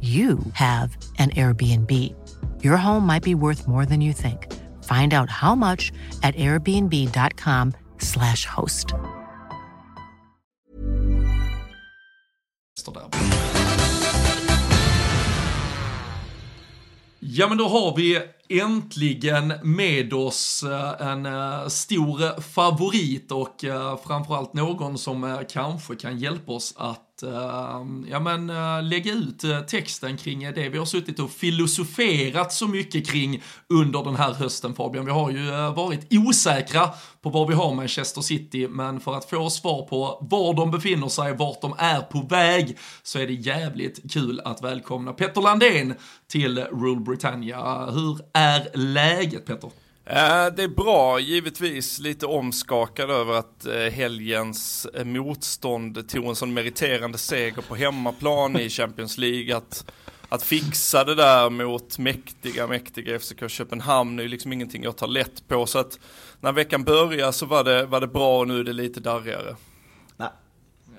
you have an Airbnb. Your home might be worth more than you think. Find out how much at airbnb.com slash host. Ja men då har vi äntligen med oss eh, en eh, stor favorit och eh, framförallt någon som kanske kan hjälpa oss att Ehm, ja, men, eh, lägga ut eh, texten kring det vi har suttit och filosoferat så mycket kring under den här hösten Fabian. Vi har ju eh, varit osäkra på var vi har Manchester City, men för att få svar på var de befinner sig, vart de är på väg, så är det jävligt kul att välkomna Petter Landén till Rule Britannia. Hur är läget Petter? Eh, det är bra, givetvis lite omskakad över att eh, helgens eh, motstånd tog en sån meriterande seger på hemmaplan i Champions League. Att, att fixa det där mot mäktiga, mäktiga FCK Köpenhamn är ju liksom ingenting jag tar lätt på. Så att när veckan började så var det, var det bra och nu är det lite darrigare.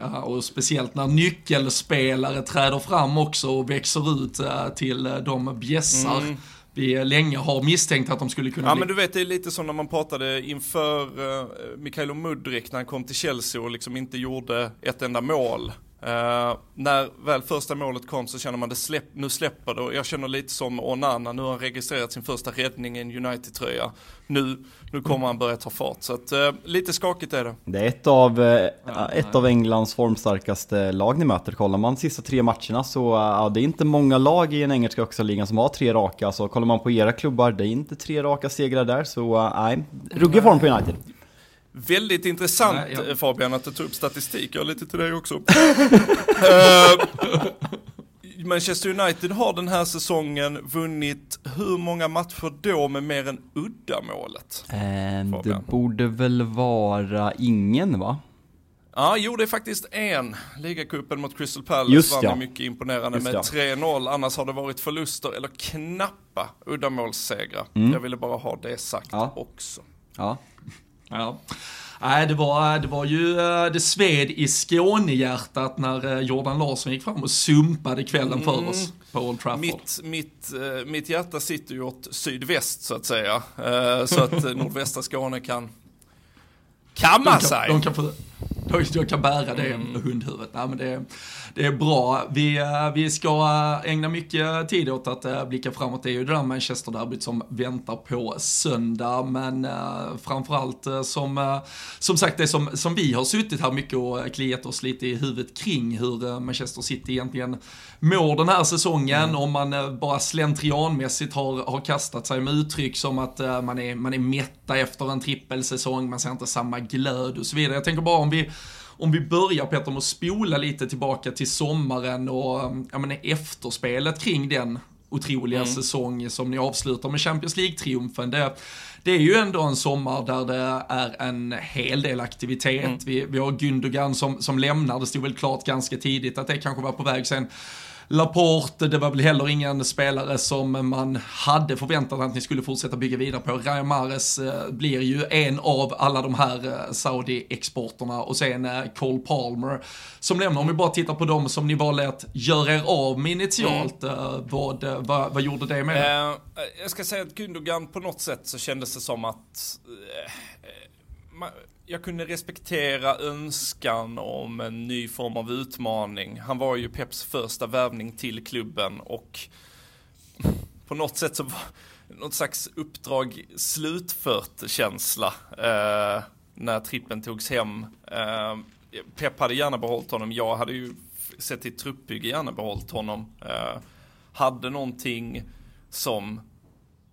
Ja, och speciellt när nyckelspelare träder fram också och växer ut till de bjässar mm vi länge har misstänkt att de skulle kunna ja, bli. men du vet, det är lite som när man pratade inför uh, Mikaelo Mudrik när han kom till Chelsea och liksom inte gjorde ett enda mål. Uh, när väl första målet kom så känner man det släpp, nu släpper det och jag känner lite som Onana, nu har han registrerat sin första räddning i en United-tröja. Nu, nu kommer han börja ta fart, så att, uh, lite skakigt är det. Det är ett av, uh, ett av Englands formstarkaste lag ni möter. Kollar man de sista tre matcherna så uh, det är inte många lag i den engelska högsta ligan som har tre raka. Så kollar man på era klubbar, det är inte tre raka segrar där, så nej, ruggig form på United. Väldigt intressant Nej, ja. Fabian att du tog upp statistik, jag har lite till dig också. uh, Manchester United har den här säsongen vunnit hur många matcher då med mer än uddamålet? Eh, det borde väl vara ingen va? Ja, jo det är faktiskt en. Ligacupen mot Crystal Palace Just vann ja. mycket imponerande Just med ja. 3-0. Annars har det varit förluster eller knappa uddamålssegrar. Mm. Jag ville bara ha det sagt ja. också. Ja. Ja. Nej, det var, det var ju, eh, det sved i Skånehjärtat när eh, Jordan Larsson gick fram och sumpade kvällen för mm. oss på Old Trafford. Mitt, mitt, eh, mitt hjärta sitter ju åt sydväst så att säga. Så att nordvästra Skåne kan kamma de kan, sig. De kan få, jag kan bära det mm. hundhuvudet. Nej, men det, det är bra. Vi, eh, vi ska eh, ägna mycket tid åt att eh, blicka framåt. Det är ju det där Manchester-derbyt som väntar på söndag. Men framförallt som, som sagt det som, som vi har suttit här mycket och kliat oss lite i huvudet kring hur Manchester City egentligen mår den här säsongen. Mm. Om man bara slentrianmässigt har, har kastat sig med uttryck som att man är, man är mätta efter en trippelsäsong, man ser inte samma glöd och så vidare. Jag tänker bara om vi om vi börjar Peter med att spola lite tillbaka till sommaren och jag menar, efterspelet kring den otroliga mm. säsong som ni avslutar med Champions League-triumfen. Det, det, är ju ändå en sommar där det är en hel del aktivitet. Mm. Vi, vi har Gündogan som, som lämnar, det stod väl klart ganska tidigt att det kanske var på väg sen. Laporte, det var väl heller ingen spelare som man hade förväntat att ni skulle fortsätta bygga vidare på. Ryan Mahrez eh, blir ju en av alla de här eh, Saudi-exporterna och sen eh, Cole Palmer som lämnar. Om vi bara tittar på dem som ni valde att göra er av med initialt, mm. vad, vad, vad, gjorde det med uh, Jag ska säga att Gundogan på något sätt så kändes det som att uh, jag kunde respektera önskan om en ny form av utmaning. Han var ju Peps första värvning till klubben och på något sätt så var något slags uppdrag slutfört känsla eh, när trippen togs hem. Eh, Pep hade gärna behållit honom, jag hade ju sett till truppbygge gärna behållit honom. Eh, hade någonting som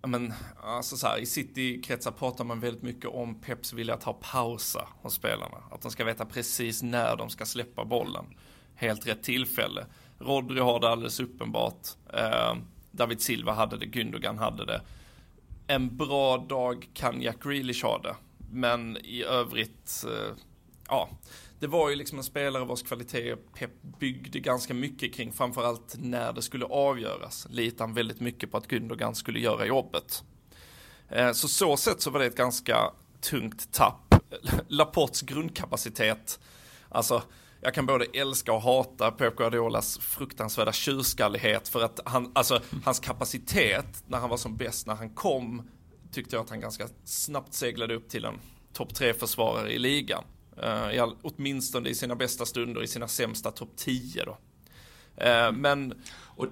men, alltså så här, i City-kretsar pratar man väldigt mycket om Peps vilja att ha pausa hos spelarna. Att de ska veta precis när de ska släppa bollen. Helt rätt tillfälle. Rodri har det alldeles uppenbart. Eh, David Silva hade det, Gündogan hade det. En bra dag kan Jack Grealish ha det. Men i övrigt, eh, ja det var ju liksom en spelare vars kvalitet Pep byggde ganska mycket kring, framförallt när det skulle avgöras. Litade han väldigt mycket på att Gundogan skulle göra jobbet. Eh, så så sett så var det ett ganska tungt tapp. Laports grundkapacitet, alltså jag kan både älska och hata Pep Guardiolas fruktansvärda tjurskallighet för att han, alltså hans kapacitet när han var som bäst, när han kom, tyckte jag att han ganska snabbt seglade upp till en topp tre försvarare i ligan. Uh, i all, åtminstone i sina bästa stunder, i sina sämsta topp 10 då. Uh, men... Och,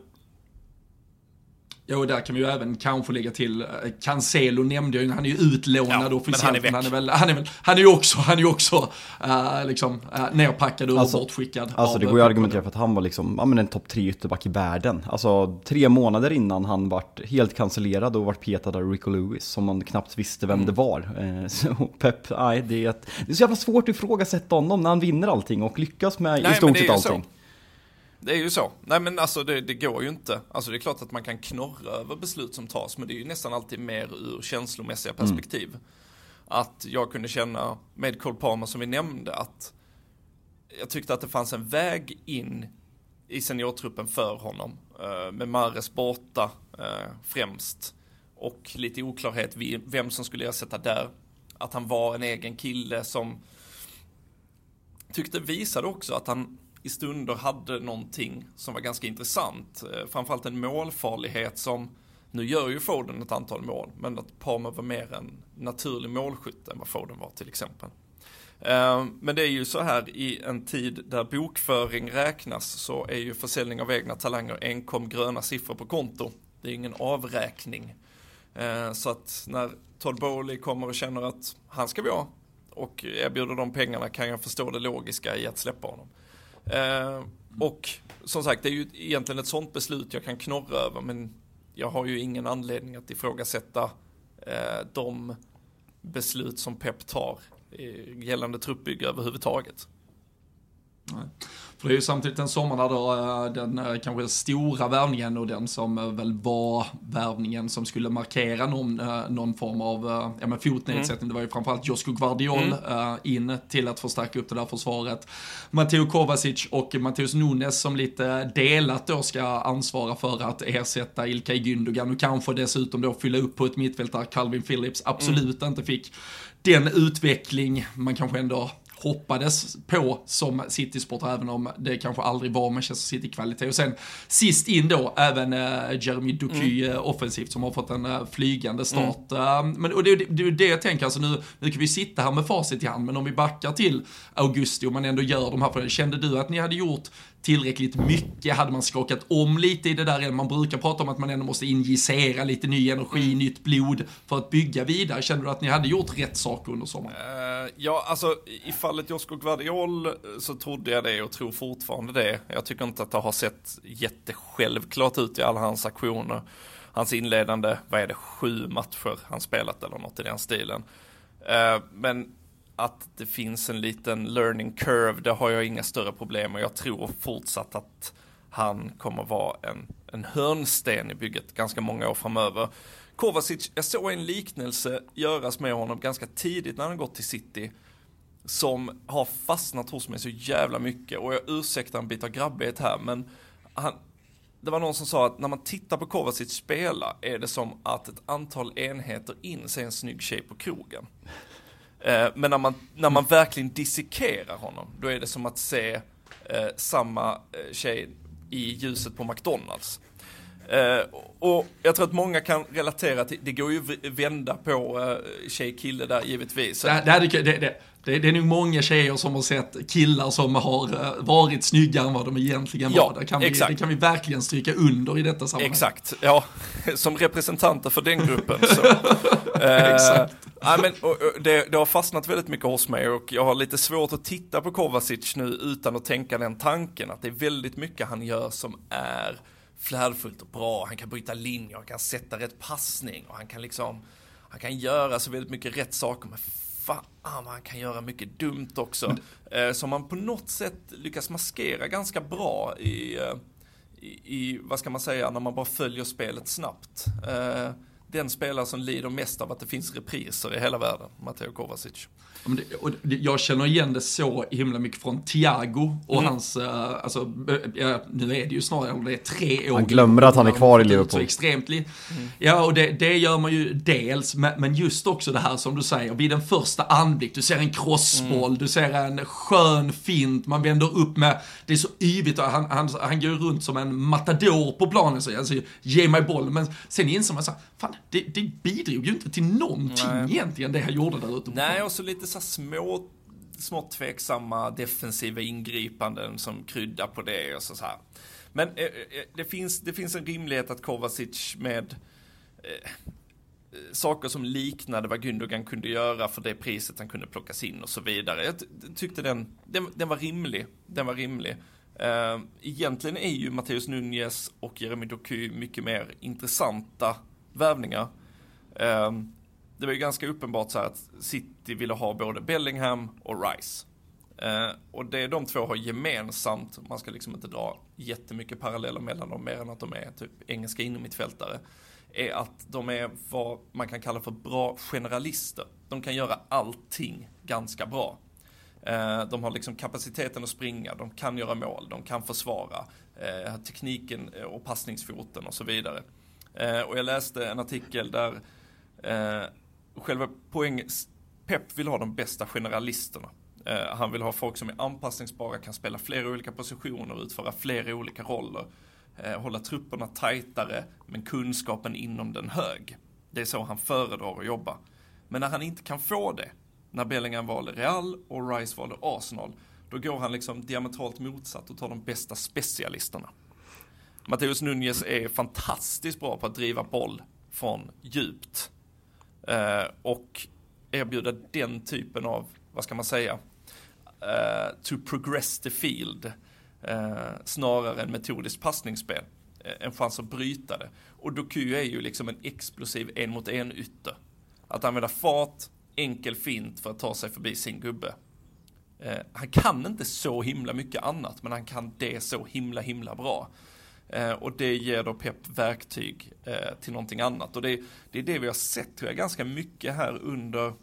Ja, och där kan vi ju även kanske lägga till, eh, Cancelo nämnde jag ju, han är ju utlånad ja, officiellt. Han är, han är, väl, han är, väl, han är ju också, han är ju också uh, liksom, uh, nerpackad och alltså, bortskickad. Alltså det går ju att argumentera för att han var liksom, ja men en topp tre ytterback i världen. Alltså tre månader innan han vart helt cancellerad och vart petad av Rico Lewis, som man knappt visste vem mm. det var. Uh, så Pep, nej det är, ett, det är så jävla svårt att ifrågasätta honom när han vinner allting och lyckas med nej, i stort sett allting. Så. Det är ju så. Nej men alltså det, det, går ju inte. Alltså det är klart att man kan knorra över beslut som tas, men det är ju nästan alltid mer ur känslomässiga mm. perspektiv. Mm. Att jag kunde känna med Cole Palmer som vi nämnde att jag tyckte att det fanns en väg in i seniortruppen för honom. Uh, med Mares borta uh, främst. Och lite oklarhet vem som skulle ersätta där. Att han var en egen kille som tyckte visade också att han i stunder hade någonting som var ganska intressant. Eh, framförallt en målfarlighet som, nu gör ju Foden ett antal mål, men att Palmer var mer en naturlig målskytt än vad Foden var till exempel. Eh, men det är ju så här i en tid där bokföring räknas så är ju försäljning av egna talanger enkom gröna siffror på konto. Det är ingen avräkning. Eh, så att när Todd Bowley kommer och känner att han ska vi ha och erbjuder de pengarna kan jag förstå det logiska i att släppa honom. Eh, och som sagt, det är ju egentligen ett sånt beslut jag kan knorra över men jag har ju ingen anledning att ifrågasätta eh, de beslut som Pep tar eh, gällande truppbygge överhuvudtaget. Nej. För det är ju samtidigt en sommar där eh, den eh, kanske stora värvningen och den som eh, väl var värvningen som skulle markera någon, någon form av ja, men fotnedsättning. Mm. Det var ju framförallt Josko Guardiol mm. in till att förstärka upp det där försvaret. Matteo Kovacic och Matteus Nunes som lite delat då ska ansvara för att ersätta Ilkay Gündogan och kanske dessutom då fylla upp på ett mittfält där Calvin Phillips absolut mm. inte fick den utveckling man kanske ändå hoppades på som City-supporter, även om det kanske aldrig var Manchester City-kvalitet. Och sen sist in då, även äh, Jeremy Doky mm. Eh, offensivt, som har fått en äh, flygande start. Mm. Men, och det är det, det, jag tänker, alltså nu, nu kan vi sitta här med facit i hand, men om vi backar till augusti och man ändå gör de här, kände du att ni hade gjort tillräckligt mycket? Hade man skakat om lite i det där? Man brukar prata om att man ändå måste injicera lite ny energi, mm. nytt blod för att bygga vidare. Känner du att ni hade gjort rätt saker under sommaren? Uh, ja, alltså i fallet Josko Guardiol så trodde jag det och tror fortfarande det. Jag tycker inte att det har sett jättesjälvklart ut i alla hans aktioner. Hans inledande, vad är det, sju matcher han spelat eller något i den stilen. Uh, men att det finns en liten learning curve, det har jag inga större problem med. Jag tror fortsatt att han kommer vara en, en hörnsten i bygget ganska många år framöver. Kovacic, jag såg en liknelse göras med honom ganska tidigt när han gått till City som har fastnat hos mig så jävla mycket och jag ursäktar en bit av grabbighet här men han, det var någon som sa att när man tittar på Kovacic spela är det som att ett antal enheter in ser en snygg tjej på krogen. Eh, men när man, när man verkligen dissekerar honom, då är det som att se eh, samma eh, tjej i ljuset på McDonalds. Och jag tror att många kan relatera till, det går ju att vända på uh, tjej-kille där givetvis. Det, det, det, det, det, det är nog många tjejer som har sett killar som har uh, varit snyggare än vad de egentligen ja, var. Det kan, vi, det kan vi verkligen stryka under i detta sammanhang. Exakt, ja. Som representanter för den gruppen så. uh, exakt. Men, och, och, det, det har fastnat väldigt mycket hos mig och jag har lite svårt att titta på Kovacic nu utan att tänka den tanken att det är väldigt mycket han gör som är flärdfullt och bra. Han kan bryta linjer, han kan sätta rätt passning och han kan liksom, han kan göra så väldigt mycket rätt saker. Men fan han kan göra mycket dumt också. Men... Eh, som man på något sätt lyckas maskera ganska bra i, eh, i, i, vad ska man säga, när man bara följer spelet snabbt. Eh, den spelare som lider mest av att det finns repriser i hela världen, Matteo Kovacic. Och jag känner igen det så himla mycket från Thiago och mm. hans, uh, alltså, ja, nu är det ju snarare det är tre år. Han glömmer att han är kvar i Liverpool. Så extremt mm. Ja, och det, det, gör man ju dels, men just också det här som du säger, vid den första anblick, du ser en crossboll, mm. du ser en skön fint, man vänder upp med, det är så yvigt, han, han, han går runt som en matador på planen, så alltså, ge mig bollen, men sen inser man så fan, det, det bidrog ju inte till någonting Nej. egentligen, det han gjorde där ute. Nej, och så lite så små, smått tveksamma defensiva ingripanden som kryddar på det och så, så här. Men eh, eh, det, finns, det finns en rimlighet att Kovacic med eh, saker som liknade vad Gundogan kunde göra för det priset han kunde plockas in och så vidare. Jag tyckte den, den, den var rimlig. Den var rimlig. Egentligen är ju Matteus Nunez och Jeremy Doku mycket mer intressanta värvningar. Ehm, det var ju ganska uppenbart så här att City ville ha både Bellingham och Rice. Eh, och det de två har gemensamt, man ska liksom inte dra jättemycket paralleller mellan dem mer än att de är typ engelska innermittfältare, är att de är vad man kan kalla för bra generalister. De kan göra allting ganska bra. Ehm, de har liksom kapaciteten att springa, de kan göra mål, de kan försvara, eh, tekniken och passningsfoten och så vidare. Eh, och jag läste en artikel där eh, själva poängen, Pep vill ha de bästa generalisterna. Eh, han vill ha folk som är anpassningsbara, kan spela flera olika positioner, utföra flera olika roller. Eh, hålla trupperna tajtare, men kunskapen inom den hög. Det är så han föredrar att jobba. Men när han inte kan få det, när Bellingham valde Real och Rice valde Arsenal. Då går han liksom diametralt motsatt och tar de bästa specialisterna. Matteus Nunez är fantastiskt bra på att driva boll från djupt. Eh, och erbjuda den typen av, vad ska man säga, eh, to progress the field. Eh, snarare än metodiskt passningsspel. Eh, en chans att bryta det. Och Doku är ju liksom en explosiv en mot en ytter. Att använda fart, enkel fint för att ta sig förbi sin gubbe. Eh, han kan inte så himla mycket annat, men han kan det så himla himla bra. Eh, och det ger då Pep verktyg eh, till någonting annat. Och det, det, är det vi har sett tror jag ganska mycket här under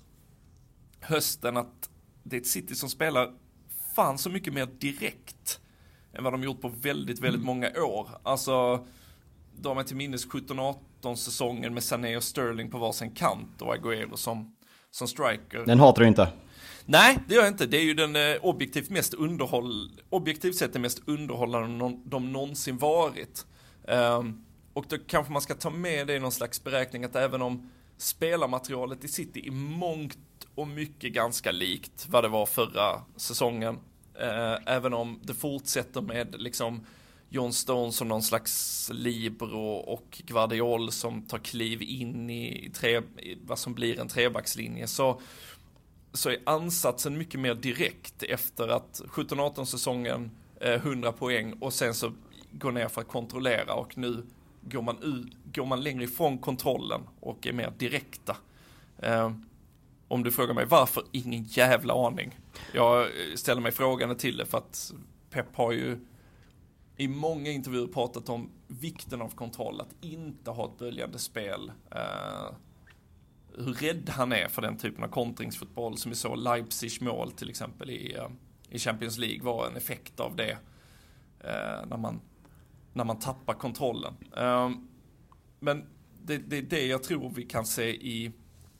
hösten att det är ett City som spelar fan så mycket mer direkt än vad de gjort på väldigt, väldigt mm. många år. Alltså, de är till minnes 17-18 säsongen med Sané och Sterling på varsin kant och Agüero som, som striker. Den hatar du inte? Nej, det gör jag inte. Det är ju den eh, objektivt mest underhåll, objektivt sett den mest underhållande de någonsin varit. Um, och då kanske man ska ta med det i någon slags beräkning att även om spelarmaterialet i City i mångt och mycket ganska likt vad det var förra säsongen. Eh, även om det fortsätter med liksom John Stone som någon slags libero och Guardiol som tar kliv in i, tre, i vad som blir en trebackslinje så, så är ansatsen mycket mer direkt efter att 17-18 säsongen 100 poäng och sen så går ner för att kontrollera och nu går man, ut, går man längre ifrån kontrollen och är mer direkta. Eh, om du frågar mig varför, ingen jävla aning. Jag ställer mig frågande till det för att Pep har ju i många intervjuer pratat om vikten av kontroll, att inte ha ett böljande spel. Eh, hur rädd han är för den typen av kontringsfotboll som vi såg Leipzigs mål till exempel i, uh, i Champions League var en effekt av det. Uh, när, man, när man tappar kontrollen. men det, är det jag tror vi kan se i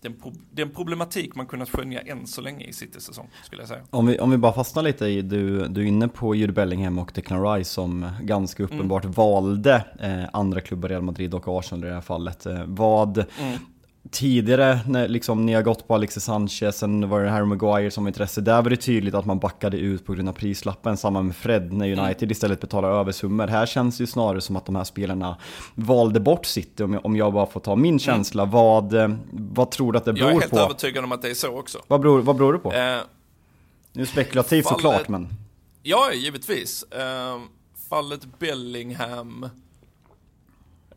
den, den problematik man kunnat skönja än så länge i City-säsong, skulle jag säga. Om vi, om vi bara fastnar lite i, du, du är inne på Jude Bellingham och Declan Rice som ganska mm. uppenbart mm. valde eh, andra klubbar, Real Madrid och Arsenal i det här fallet. Eh, vad, mm tidigare när liksom, ni har gått på Alexis Sanchez, sen var det Harry Maguire som var intresse. Där var det tydligt att man backade ut på grund av prislappen. Samma med Fred när United mm. istället betalar översummor. Här känns det ju snarare som att de här spelarna valde bort City, om jag, om jag bara får ta min mm. känsla. Mm. Vad, eh, vad tror du att det beror på? Jag är helt på? övertygad om att det är så också. Vad beror, vad beror det på? Eh, nu spekulativt fallet, såklart, men... Ja, givetvis. Eh, fallet Bellingham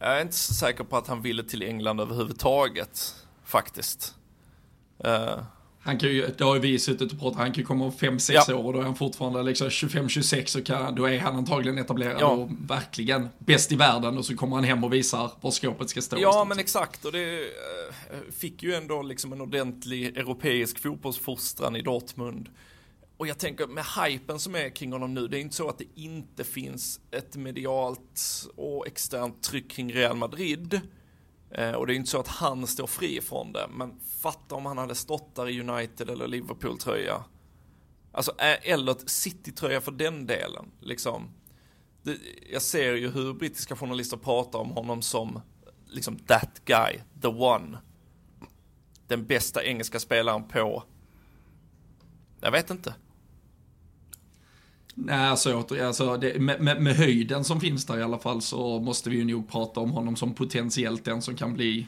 jag är inte så säker på att han ville till England överhuvudtaget, faktiskt. Uh. Han kan ju, det har ju vi suttit och pratat, han kan ju komma om 5-6 ja. år och då är han fortfarande liksom 25-26 och kan, då är han antagligen etablerad ja. och verkligen bäst i världen och så kommer han hem och visar var skåpet ska stå. Ja men exakt och det uh, fick ju ändå liksom en ordentlig europeisk fotbollsfostran i Dortmund. Och jag tänker med hypen som är kring honom nu, det är inte så att det inte finns ett medialt och externt tryck kring Real Madrid. Eh, och det är inte så att han står fri från det, men fatta om han hade stått där i United eller Liverpool-tröja. Alltså, eh, eller City-tröja för den delen, liksom. Det, jag ser ju hur brittiska journalister pratar om honom som, liksom, that guy, the one. Den bästa engelska spelaren på jag vet inte. Nej, alltså, alltså det, med, med, med, höjden som finns där i alla fall så måste vi ju nog prata om honom som potentiellt den som kan bli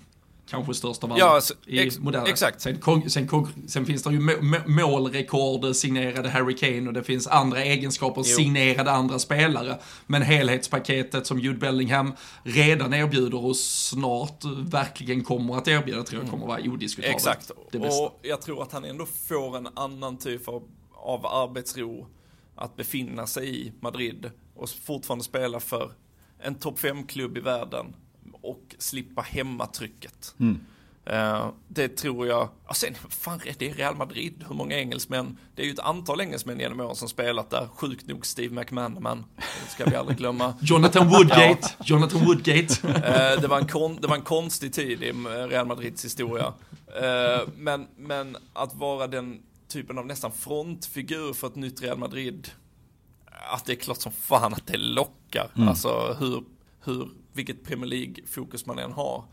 kanske störst av alla ja, alltså, i moderna. Exakt. Sen, sen, sen, finns det ju målrekord signerade Harry Kane och det finns andra egenskaper jo. signerade andra spelare. Men helhetspaketet som Jude Bellingham redan erbjuder och snart verkligen kommer att erbjuda tror jag kommer att vara odiskutabelt. Exakt, och jag tror att han ändå får en annan typ av, av arbetsro att befinna sig i Madrid och fortfarande spela för en topp 5-klubb i världen och slippa hemmatrycket. Mm. Uh, det tror jag, ja sen, fan det är Real Madrid, hur många engelsmän, det är ju ett antal engelsmän genom åren som spelat där, sjukt nog Steve McManaman, det ska vi aldrig glömma. Jonathan Woodgate, ja. Jonathan Woodgate. uh, det, var en kon, det var en konstig tid i Real Madrids historia. Uh, men, men att vara den typen av nästan frontfigur för ett nytt Real Madrid. Att det är klart som fan att det lockar. Mm. Alltså hur, hur, vilket Premier League-fokus man än har.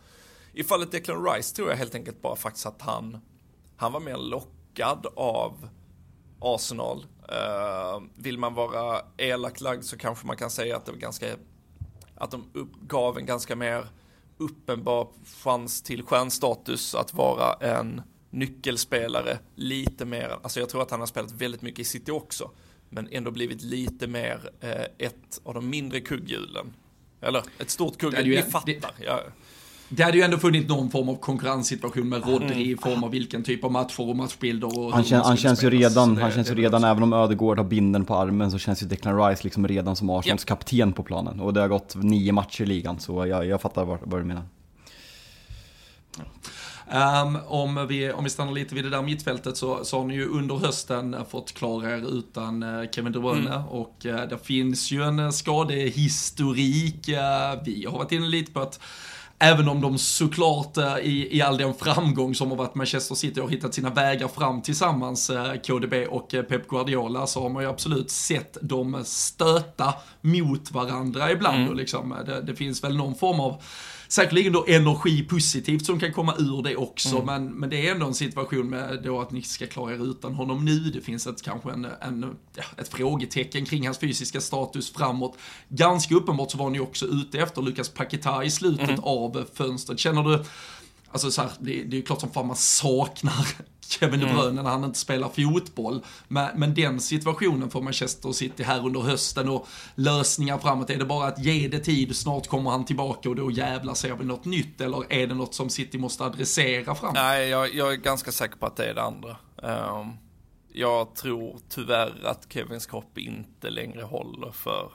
I fallet Declan Rice tror jag helt enkelt bara faktiskt att han, han var mer lockad av Arsenal. Uh, vill man vara elak lagd så kanske man kan säga att det var ganska, att de upp, gav en ganska mer uppenbar chans till stjärnstatus att vara en nyckelspelare lite mer, alltså jag tror att han har spelat väldigt mycket i City också, men ändå blivit lite mer eh, ett av de mindre kugghjulen. Eller ett stort kugghjul, ni fattar. Det, ja. Det hade ju ändå funnits någon form av konkurrenssituation med Rodri mm. i form av vilken typ av matcher och matchbilder och Han, kän, han känns ju redan, det, han känns ju redan, även om Ödegård har binden på armen så känns ju Declan Rice liksom redan som Arsenals yep. kapten på planen. Och det har gått nio matcher i ligan, så jag, jag fattar vad, vad du menar. Um, om, vi, om vi stannar lite vid det där mittfältet så, så har ni ju under hösten fått klara er utan uh, Kevin De Bruyne mm. och uh, det finns ju en skadehistorik. Uh, vi har varit inne lite på att Även om de såklart i, i all den framgång som har varit Manchester City har hittat sina vägar fram tillsammans, KDB och Pep Guardiola, så har man ju absolut sett dem stöta mot varandra ibland. Mm. Och liksom, det, det finns väl någon form av säkerligen då energi positivt som kan komma ur det också, mm. men, men det är ändå en situation med då att ni ska klara er utan honom nu. Det finns ett, kanske en, en, ett frågetecken kring hans fysiska status framåt. Ganska uppenbart så var ni också ute efter Lukas Paketa i slutet mm. av fönstret. Känner du, alltså så här, det, det är klart som fan man saknar Kevin De. Bruyne mm. när han inte spelar fotboll. Men, men den situationen för Manchester City här under hösten och lösningar framåt, är det bara att ge det tid, snart kommer han tillbaka och då jävlar ser vi något nytt? Eller är det något som City måste adressera framåt? Nej, jag, jag är ganska säker på att det är det andra. Um, jag tror tyvärr att Kevins kropp inte längre håller för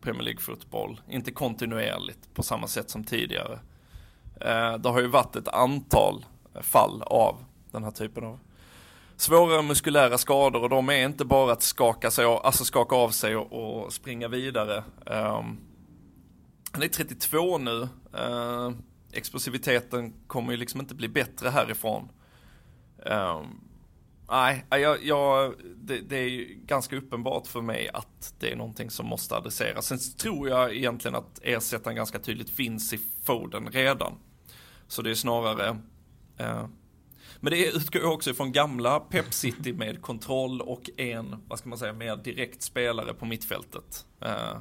Premier League-fotboll. Inte kontinuerligt på samma sätt som tidigare. Eh, det har ju varit ett antal fall av den här typen av svåra muskulära skador och de är inte bara att skaka, sig, alltså skaka av sig och, och springa vidare. Ehm, um, han är 32 nu. Uh, explosiviteten kommer ju liksom inte bli bättre härifrån. Um, nej, jag, jag, det, det, är ganska uppenbart för mig att det är någonting som måste adresseras. Sen tror jag egentligen att ersättaren ganska tydligt finns i Foden redan. Så det är snarare eh, men det utgår också ifrån gamla Pep City med kontroll och en, vad ska man säga, mer direkt spelare på mittfältet. Eh,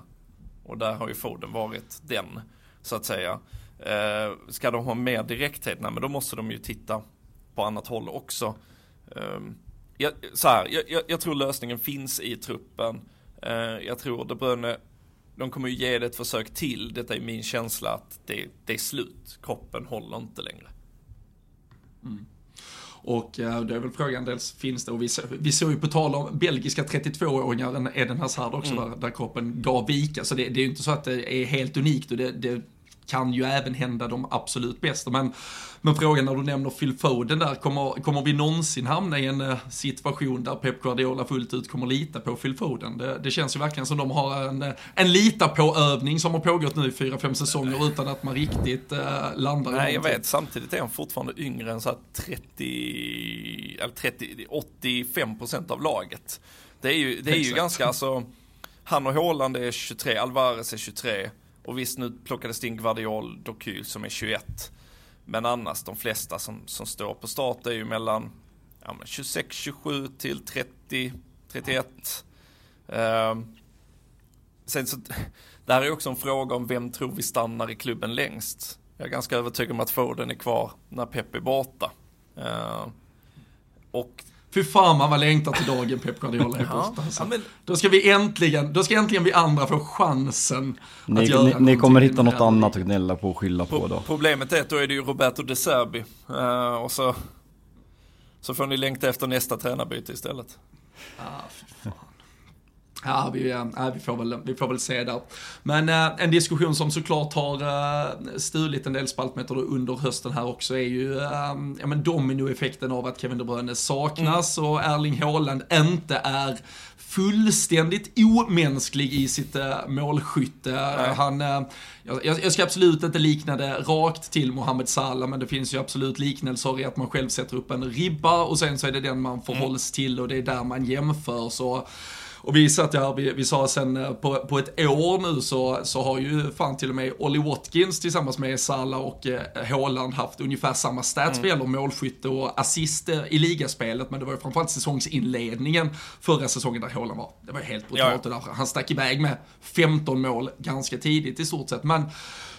och där har ju Foden varit den, så att säga. Eh, ska de ha mer direkthet, nej men då måste de ju titta på annat håll också. Eh, jag, så här, jag, jag, jag, tror lösningen finns i truppen. Eh, jag tror De Bruyne, de kommer ju ge det ett försök till. Detta är min känsla att det, det är slut. Kroppen håller inte längre. Mm. Och eh, då är väl frågan dels finns det, och vi, vi såg ju på tal om belgiska 32-åringar, en Eden Hazard också, mm. där, där kroppen gav vika. Så det, det är ju inte så att det är helt unikt och det, det kan ju även hända de absolut bästa. Men, men frågan när du nämner Phil Foden där, kommer, kommer vi någonsin hamna i en uh, situation där Pep Guardiola fullt ut kommer lita på Phil Foden? Det, det känns ju verkligen som de har en, en lita på-övning som har pågått nu i fyra, fem säsonger utan att man riktigt uh, landar Nej, jag vet. Samtidigt är han fortfarande yngre än så 30, eller 30, 85 procent av laget. Det är ju, det är ju ganska, alltså, han och Haaland är 23, Alvarez är 23. Och visst, nu plockades det in Guardiol Doku som är 21. Men annars, de flesta som, som står på start är ju mellan ja, 26, 27 till 30, 31. Uh, sen så, det här är också en fråga om vem tror vi stannar i klubben längst. Jag är ganska övertygad om att Foden är kvar när Pep är borta. Uh, och Fy fan man vad längtar till dagen Pep Guardiola är borta. Ja, alltså. men... Då ska vi äntligen, då ska äntligen vi andra få chansen ni, att göra Ni, ni kommer hitta något annat att gnälla på och skylla på då. Problemet är att då är det ju Roberto De Serbi. Uh, och så, så får ni längta efter nästa tränarbyte istället. Ah, fy fan. Ja, vi, äh, vi, får väl, vi får väl se där. Men äh, en diskussion som såklart har äh, stulit en del spaltmeter under hösten här också är ju äh, ja, men dominoeffekten av att Kevin De Bruyne saknas mm. och Erling Haaland inte är fullständigt omänsklig i sitt äh, målskytte. Nej. Han, äh, jag, jag, ska absolut inte likna det rakt till Mohamed Salah, men det finns ju absolut liknelser i att man själv sätter upp en ribba och sen så är det den man förhålls mm. till och det är där man jämför. Så Och vi satt här, vi, vi sa sen eh, på, på ett år nu så, så har ju fan till och med Olly Watkins tillsammans med Salah och eh, Haaland haft ungefär samma stats mm. vad gäller målskytte och assist eh, i ligaspelet. Men det var ju framförallt säsongsinledningen förra säsongen där Haaland var. Det var helt brutalt ja. Han stack iväg med 15 mål ganska tidigt i stort sett. Men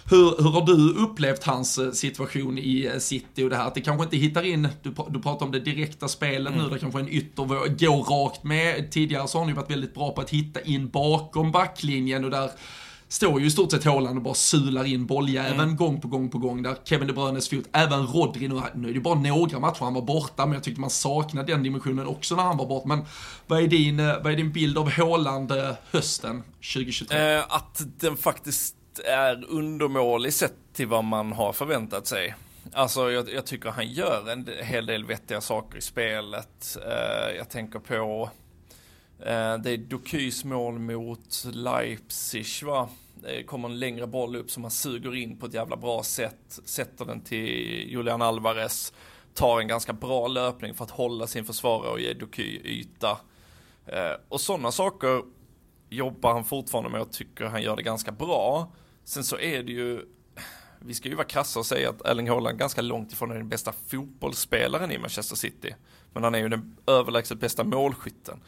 hur, hur har du upplevt hans situation i City och det här att det kanske inte hittar in, du, du pratar om det direkta spelet mm. nu, där kanske en ytter går rakt med. Tidigare så har han ju varit väldigt bra på att hitta in bakom backlinjen och där står ju i stort sett Haaland och bara sular in bolljäveln mm. gång på gång på gång där Kevin De Bruynes fot, även Rodri nu, nu är det bara några matcher han var borta, men jag tyckte man saknade den dimensionen också när han var borta. Men vad är din, eh, vad är din bild av Haaland hösten 2023? Eh, att den faktiskt är undermålig sett till vad man har förväntat sig. Alltså jag, jag, tycker han gör en hel del vettiga saker i spelet. Uh, jag tänker på Eh, det är Dokys mål mot Leipzig va? Det kommer en längre boll upp som han suger in på ett jävla bra sätt. Sätter den till Julian Alvarez. Tar en ganska bra löpning för att hålla sin försvarare och ge Doky yta. Eh, och sådana saker jobbar han fortfarande med och tycker han gör det ganska bra. Sen så är det ju, vi ska ju vara krassa och säga att Erling Haaland ganska långt ifrån är den bästa fotbollsspelaren i Manchester City. Men han är ju den överlägset bästa målskytten.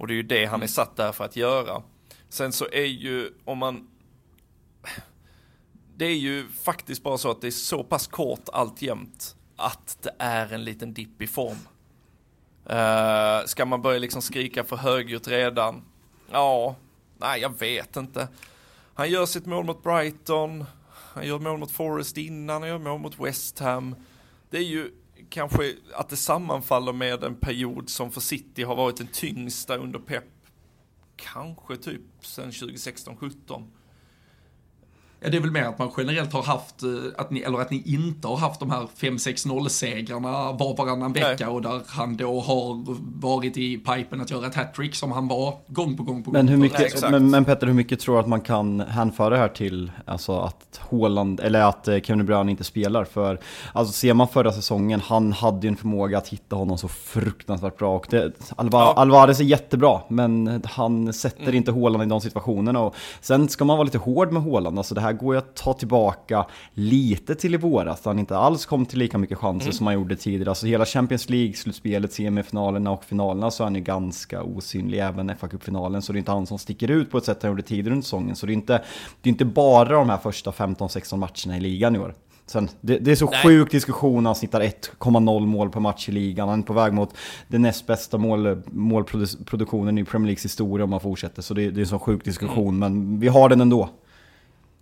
Och det är ju det han är satt där för att göra. Sen så är ju, om man det är ju faktiskt bara så att det är så pass kort alltjämt att det är en liten dipp i form. Uh, ska man börja liksom skrika för högljutt redan? Ja, nej jag vet inte. Han gör sitt mål mot Brighton, han gör mål mot Forest innan, han gör mål mot West Ham. Det är ju kanske att det sammanfaller med en period som för City har varit den tyngsta under Pep, kanske typ sen 2016-17. Ja, det är väl mer att man generellt har haft, eh, att ni, eller att ni inte har haft de här 5-6-0-segrarna var varannan vecka Nej. och där han då har varit i pipen att göra ett hattrick som han var gång på gång på men gång. Hur mycket, Nej, men, men, Petter, hur mycket tror du att man kan hänföra det här till alltså att Håland, eller att eh, Kevin De Bruyne inte spelar? För alltså ser man förra säsongen, han hade ju en förmåga att hitta honom så fruktansvärt bra och det, Alva, ja. Alvarez är jättebra, men han sätter mm. inte Håland i de situationerna och sen ska man vara lite hård med Håland, alltså det här här går att ta tillbaka lite till i våras, då han inte alls kom till lika mycket chanser mm. som han gjorde tidigare. Alltså hela Champions League-slutspelet, semifinalerna och finalerna så är han ju ganska osynlig, även fa Cup-finalen. Så det är inte han som sticker ut på ett sätt han gjorde tidigare under säsongen. Så det är inte, det är inte bara de här första 15-16 matcherna i ligan i år. Sen, det, det, är så Nej. sjuk diskussion, han snittar 1,0 mål per match i ligan. Han är på väg mot den näst bästa mål, målproduktionen i Premier Leagues historia om han fortsätter. Så det, det är en så sjuk diskussion, mm. men vi har den ändå.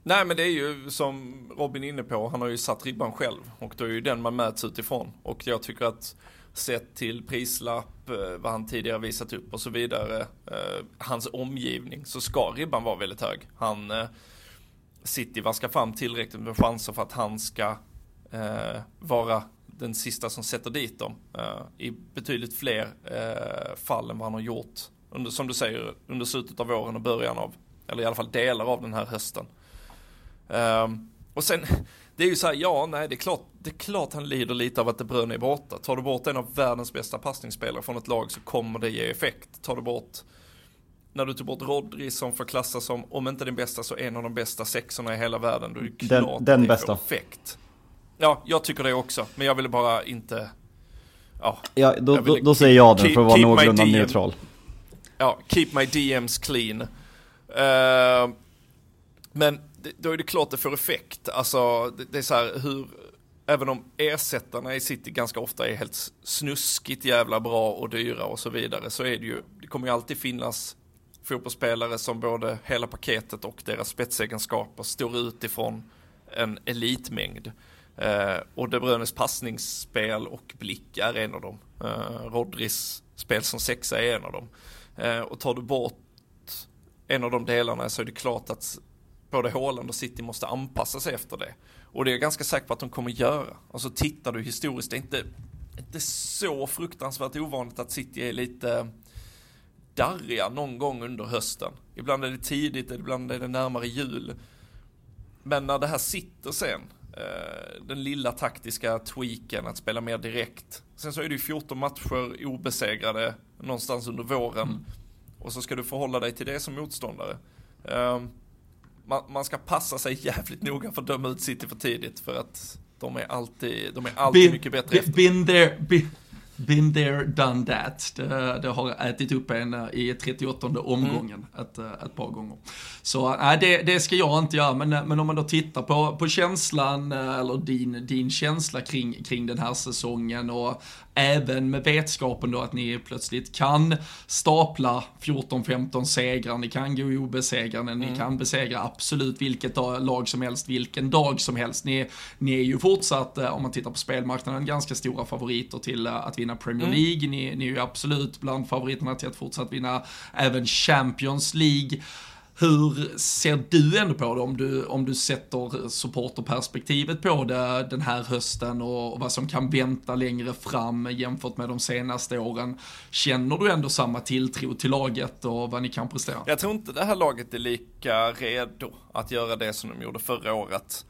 Nej men det är ju som Robin är inne på, han har ju satt ribban själv och då är ju den man mäts utifrån. Och jag tycker att sett till prislapp, eh, vad han tidigare visat upp och så vidare, eh, hans omgivning, så ska ribban vara väldigt hög. Han, eh, City vaskar fram tillräckligt med chanser för att han ska eh, vara den sista som sätter dit dem eh, i betydligt fler eh, fall än vad han har gjort, under, som du säger, under slutet av våren och början av, eller i alla fall delar av den här hösten. Um, och sen, det är ju så här, ja, nej, det är klart, det är klart han lider lite av att De Bruyne är borta. Tar du bort en av världens bästa passningsspelare från ett lag så kommer det ge effekt. Tar du bort, när du tar bort Rodri som får klassas som, om inte den bästa så en av de bästa sexorna i hela världen, då är det klart den, den det bästa. effekt. Ja, jag tycker det också, men jag ville bara inte, ja. ja då, då, då säger jag den för att vara någorlunda neutral. Ja, keep my DMs clean. Uh, men då är det klart det får effekt. Alltså, det, det är så här hur, även om ersättarna i City ganska ofta är helt snuskigt jävla bra och dyra och så vidare, så är det ju, det kommer ju alltid finnas fotbollsspelare som både hela paketet och deras spetsegenskaper står utifrån en elitmängd. Eh, och De Bruynes passningsspel och blick är en av dem. Eh, Rodris spel som sexa är en av dem. Eh, och tar du bort en av de delarna så är det klart att både Håland och City måste anpassa sig efter det. Och det är jag ganska säker på att de kommer göra. Alltså tittar du historiskt, det är inte, inte så fruktansvärt ovanligt att City är lite darriga någon gång under hösten. Ibland är det tidigt, ibland är det närmare jul. Men när det här sitter sen, eh, den lilla taktiska tweaken att spela mer direkt. Sen så är det ju 14 matcher obesegrade någonstans under våren. Mm. och så ska du förhålla dig till det som motståndare. Man, man, ska passa sig jävligt noga för att döma ut City för tidigt för att de är alltid, de är alltid been, mycket bättre been, been there, been, Been there, done that. Det, det har ätit upp en eh, i 38 omgången mm. ett, eh, ett par gånger. Så nej, det, det ska jag inte göra, men, men om man då tittar på, på känslan, eh, eller din, din känsla kring, kring den här säsongen och även med vetskapen då att ni plötsligt kan stapla 14-15 segrar, ni kan gå obesegrade, mm. ni kan besegra absolut vilket lag som helst, vilken dag som helst. Ni, ni är ju fortsatt, om man tittar på spelmarknaden, ganska stora favoriter till att vinna Premier mm. League, mm. ni, ni är ju absolut bland favoriterna till att fortsatt vinna även Champions League. Hur ser du ändå på det om du, om du sätter supporterperspektivet på det den här hösten och, vad som kan vänta längre fram jämfört med de senaste åren? Känner du ändå samma tilltro till laget och vad ni kan prestera? Jag tror inte det här laget är lika redo att göra det som de gjorde förra året.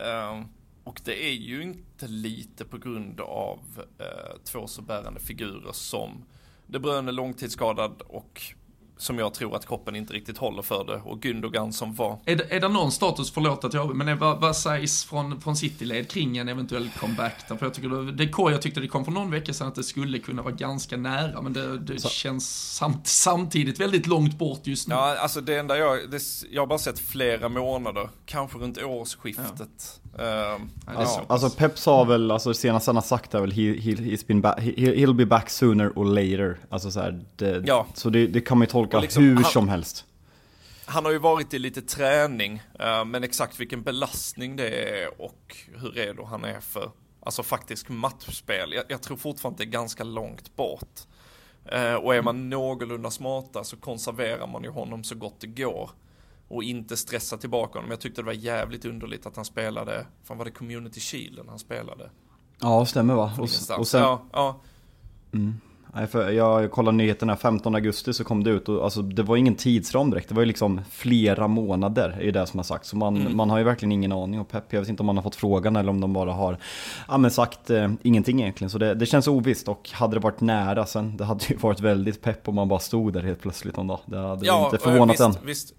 Ehm, och det är ju inte lite på grund av eh, två så bärande figurer som De Bruyne långtidsskadad och som jag tror att kroppen inte riktigt håller för det och Gündogan som var. Är det, är det någon status, förlåt att jag, men är, vad, vad sägs från, från Cityled kring en eventuell comeback? För jag, tycker det, det, jag tyckte det kom för någon vecka sedan att det skulle kunna vara ganska nära, men det, det känns samt, samtidigt väldigt långt bort just nu. Ja, alltså det enda jag, det, jag har bara sett flera månader, kanske runt årsskiftet. Ja. Uh, alltså, alltså, Pep sa väl, alltså senast han har sagt är väl he, he, he's been back, he, he'll be back sooner or later. Alltså så här, det, ja. så det, det kan man ju tolka liksom, hur han, som helst. Han har ju varit i lite träning, uh, men exakt vilken belastning det är och hur redo han är för, alltså faktisk matchspel. Jag, jag tror fortfarande det är ganska långt bort. Uh, och är man någorlunda smarta så konserverar man ju honom så gott det går och inte stressa tillbaka honom. Jag tyckte det var jävligt underligt att han spelade, fan var det Community Shield han spelade? Ja, stämmer va? Och, och sen... Ja, ja. Mm. Nej, för jag kollade nyheterna 15 augusti så kom det ut och alltså, det var ingen tidsram direkt. Det var ju liksom flera månader är det som har sagt. Så man, mm. man har ju verkligen ingen aning. Och Pep, jag vet inte om man har fått frågan eller om de bara har ja, men sagt eh, ingenting egentligen. Så det, det känns ovisst och hade det varit nära sen, det hade ju varit väldigt pepp om man bara stod där helt plötsligt en dag. Det hade ja, inte förvånat visst, än. Visst.